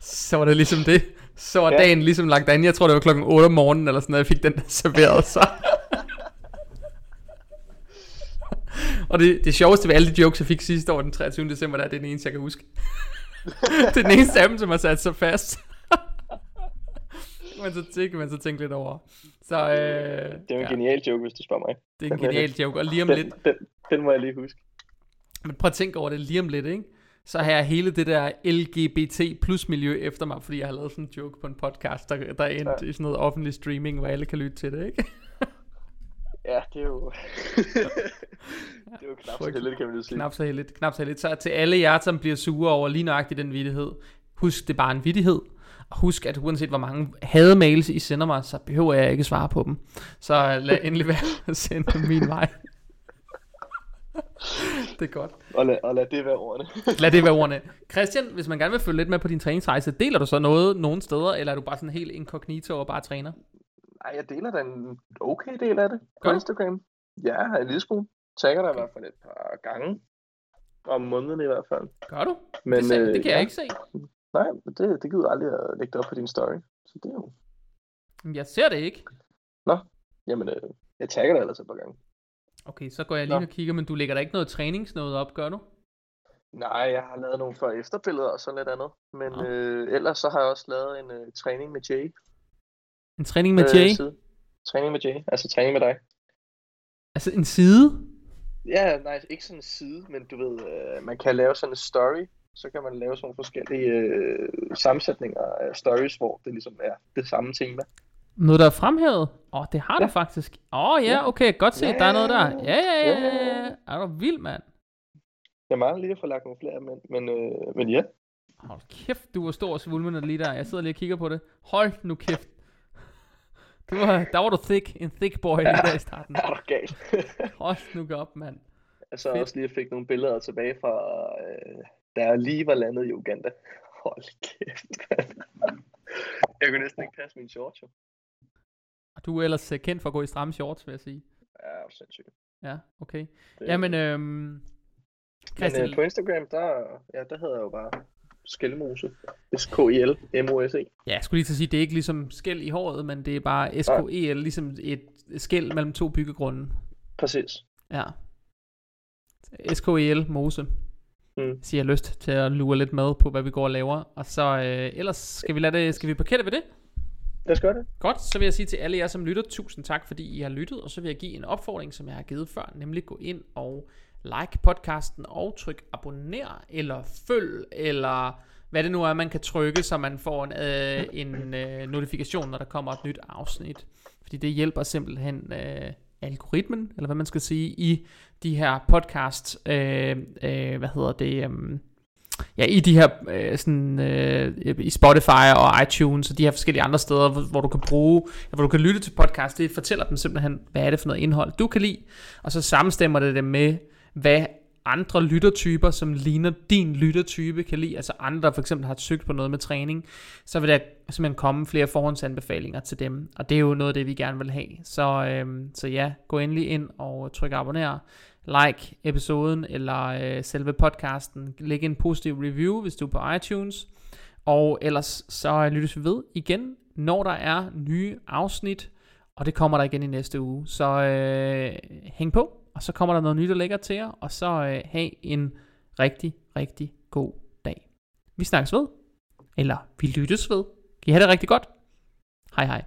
så var det ligesom det. Så var Ja. dagen ligesom lagt an. Jeg tror, det var klokken 8 om morgenen, eller sådan noget, jeg fik den serveret. Så. Og det, det sjoveste ved alle de jokes, jeg fik sidste år, den 23. december, der er det er den eneste, jeg kan huske. det er den eneste af dem, som har sat sig fast. men så tænker man så tænke lidt over. Så øh, Det er jo en ja, genial joke, hvis du spørger mig. det er en genial joke. Og lige om Den, lidt, den, den må jeg lige huske. men prøv at tænke over det lige om lidt, ikke? Så har jeg hele det der LGBT plus miljø efter mig, fordi jeg har lavet sådan en joke på en podcast, der, der er endt ja. i sådan noget offentlig streaming, hvor alle kan lytte til det, ikke? Ja, det er jo... det er jo knap så heldigt, kan man jo sige. Knap så heldigt, knap så heldigt. Så til alle jer, som bliver sure over lige nøjagtigt den vittighed, husk, det er bare en vittighed. Og husk, at uanset hvor mange hademails I sender mig, så behøver jeg ikke svare på dem. Så lad endelig være at sende dem min vej. det er godt. Og lad, og lad det være ordene. Lad det være ordene. Christian, hvis man gerne vil følge lidt med på din træningsrejse, deler du så noget nogle steder, eller er du bare sådan helt inkognito og bare træner? Nej, jeg deler da en okay del af det på Gør? Instagram. Ja, en lille smule. Tagger der i hvert fald et par gange. Om måneden i hvert fald. Gør du? Men, det, øh, det kan ja. jeg ikke se. Nej, det, det gider aldrig at lægge det op på din story. Så det er jo... Jeg ser det ikke. Jamen, øh, jeg tagger det ellers et par gange. Okay, så går jeg lige Nå. og kigger, men du lægger der ikke noget træningsnoget op, gør du? Nej, jeg har lavet nogle før og efterbilleder og sådan lidt andet. Men Nå. øh, ellers så har jeg også lavet en øh, træning med Jay. En træning med Jay? Side. Træning med Jay, altså træning med dig. Altså en side? Ja, nej, ikke sådan en side, men du ved, øh, man kan lave sådan en story, så kan man lave sådan nogle forskellige øh, sammensætninger af stories, hvor det ligesom er det samme tema. Noget, der er fremhævet? Åh, oh, det har ja. Du faktisk. Åh oh, ja, Ja. okay, godt set, Ja, der er noget der. ja, Ja, ja, ja. Er du vild, mand? Jeg mangler lige at få lagt nogle flere, men, men, øh, men ja. Hold kæft, du var stor og svulmende lige der. Jeg sidder lige og kigger på det. Hold nu kæft. Det var, der var du thick, en thick boy lige der i starten. Er du galt? Hold nu op, mand. jeg så Fedt. også lige fik nogle billeder tilbage fra, øh, da jeg lige var landet i Uganda. Hold kæft. Jeg kunne næsten ikke passe mine shorts, jo. Du er ellers øh, kendt for at gå i stramme shorts, vil jeg sige. Ja, sindssygt. Ja, okay. Det- Jamen, øhm, Men Christian, øh, på Instagram, der, ja, der hedder jeg jo bare Skelmose. S-K-I-L-M-O-S-E. ja, jeg skulle lige til at sige, det er ikke ligesom skæld i håret, men det er bare SKEL, ligesom et skæld mellem to byggegrunde. Præcis. Ja. SKEL Mose. Mm. Så jeg har lyst til at lure lidt med på, hvad vi går og laver. Og så øh, ellers skal vi lade det, skal vi parkere det ved det? Lad os gøre det. Godt, så vil jeg sige til alle jer, som lytter, tusind tak, fordi I har lyttet. Og så vil jeg give en opfordring, som jeg har givet før, nemlig gå ind og like podcasten og tryk abonner, eller følg, eller hvad det nu er, man kan trykke, så man får en, øh, en øh, notifikation, når der kommer et nyt afsnit. Fordi det hjælper simpelthen øh, algoritmen, eller hvad man skal sige, i de her podcast, øh, øh, hvad hedder det, øh, ja, i de her, øh, sådan, øh, i Spotify og iTunes og de her forskellige andre steder, hvor, hvor du kan bruge, hvor du kan lytte til podcast, det fortæller dem simpelthen, hvad er det for noget indhold, du kan lide, og så sammenstemmer det det med, hvad andre lyttertyper, som ligner din lyttertype, kan lide, altså andre, der for eksempel har søgt på noget med træning, så vil der simpelthen komme flere forhåndsanbefalinger til dem, og det er jo noget af det, vi gerne vil have. Så, øhm, så ja, gå endelig ind og tryk abonner, like episoden eller øh, selve podcasten, læg en positiv review, hvis du er på iTunes, og ellers så øh, lyttes vi ved igen, når der er nye afsnit, og det kommer der igen i næste uge. Så øh, hæng på, og så kommer der noget nyt og lækkert til jer, og så øh, have en rigtig, rigtig god dag. Vi snakkes ved, eller vi lyttes ved. Kan I have det rigtig godt? Hej hej.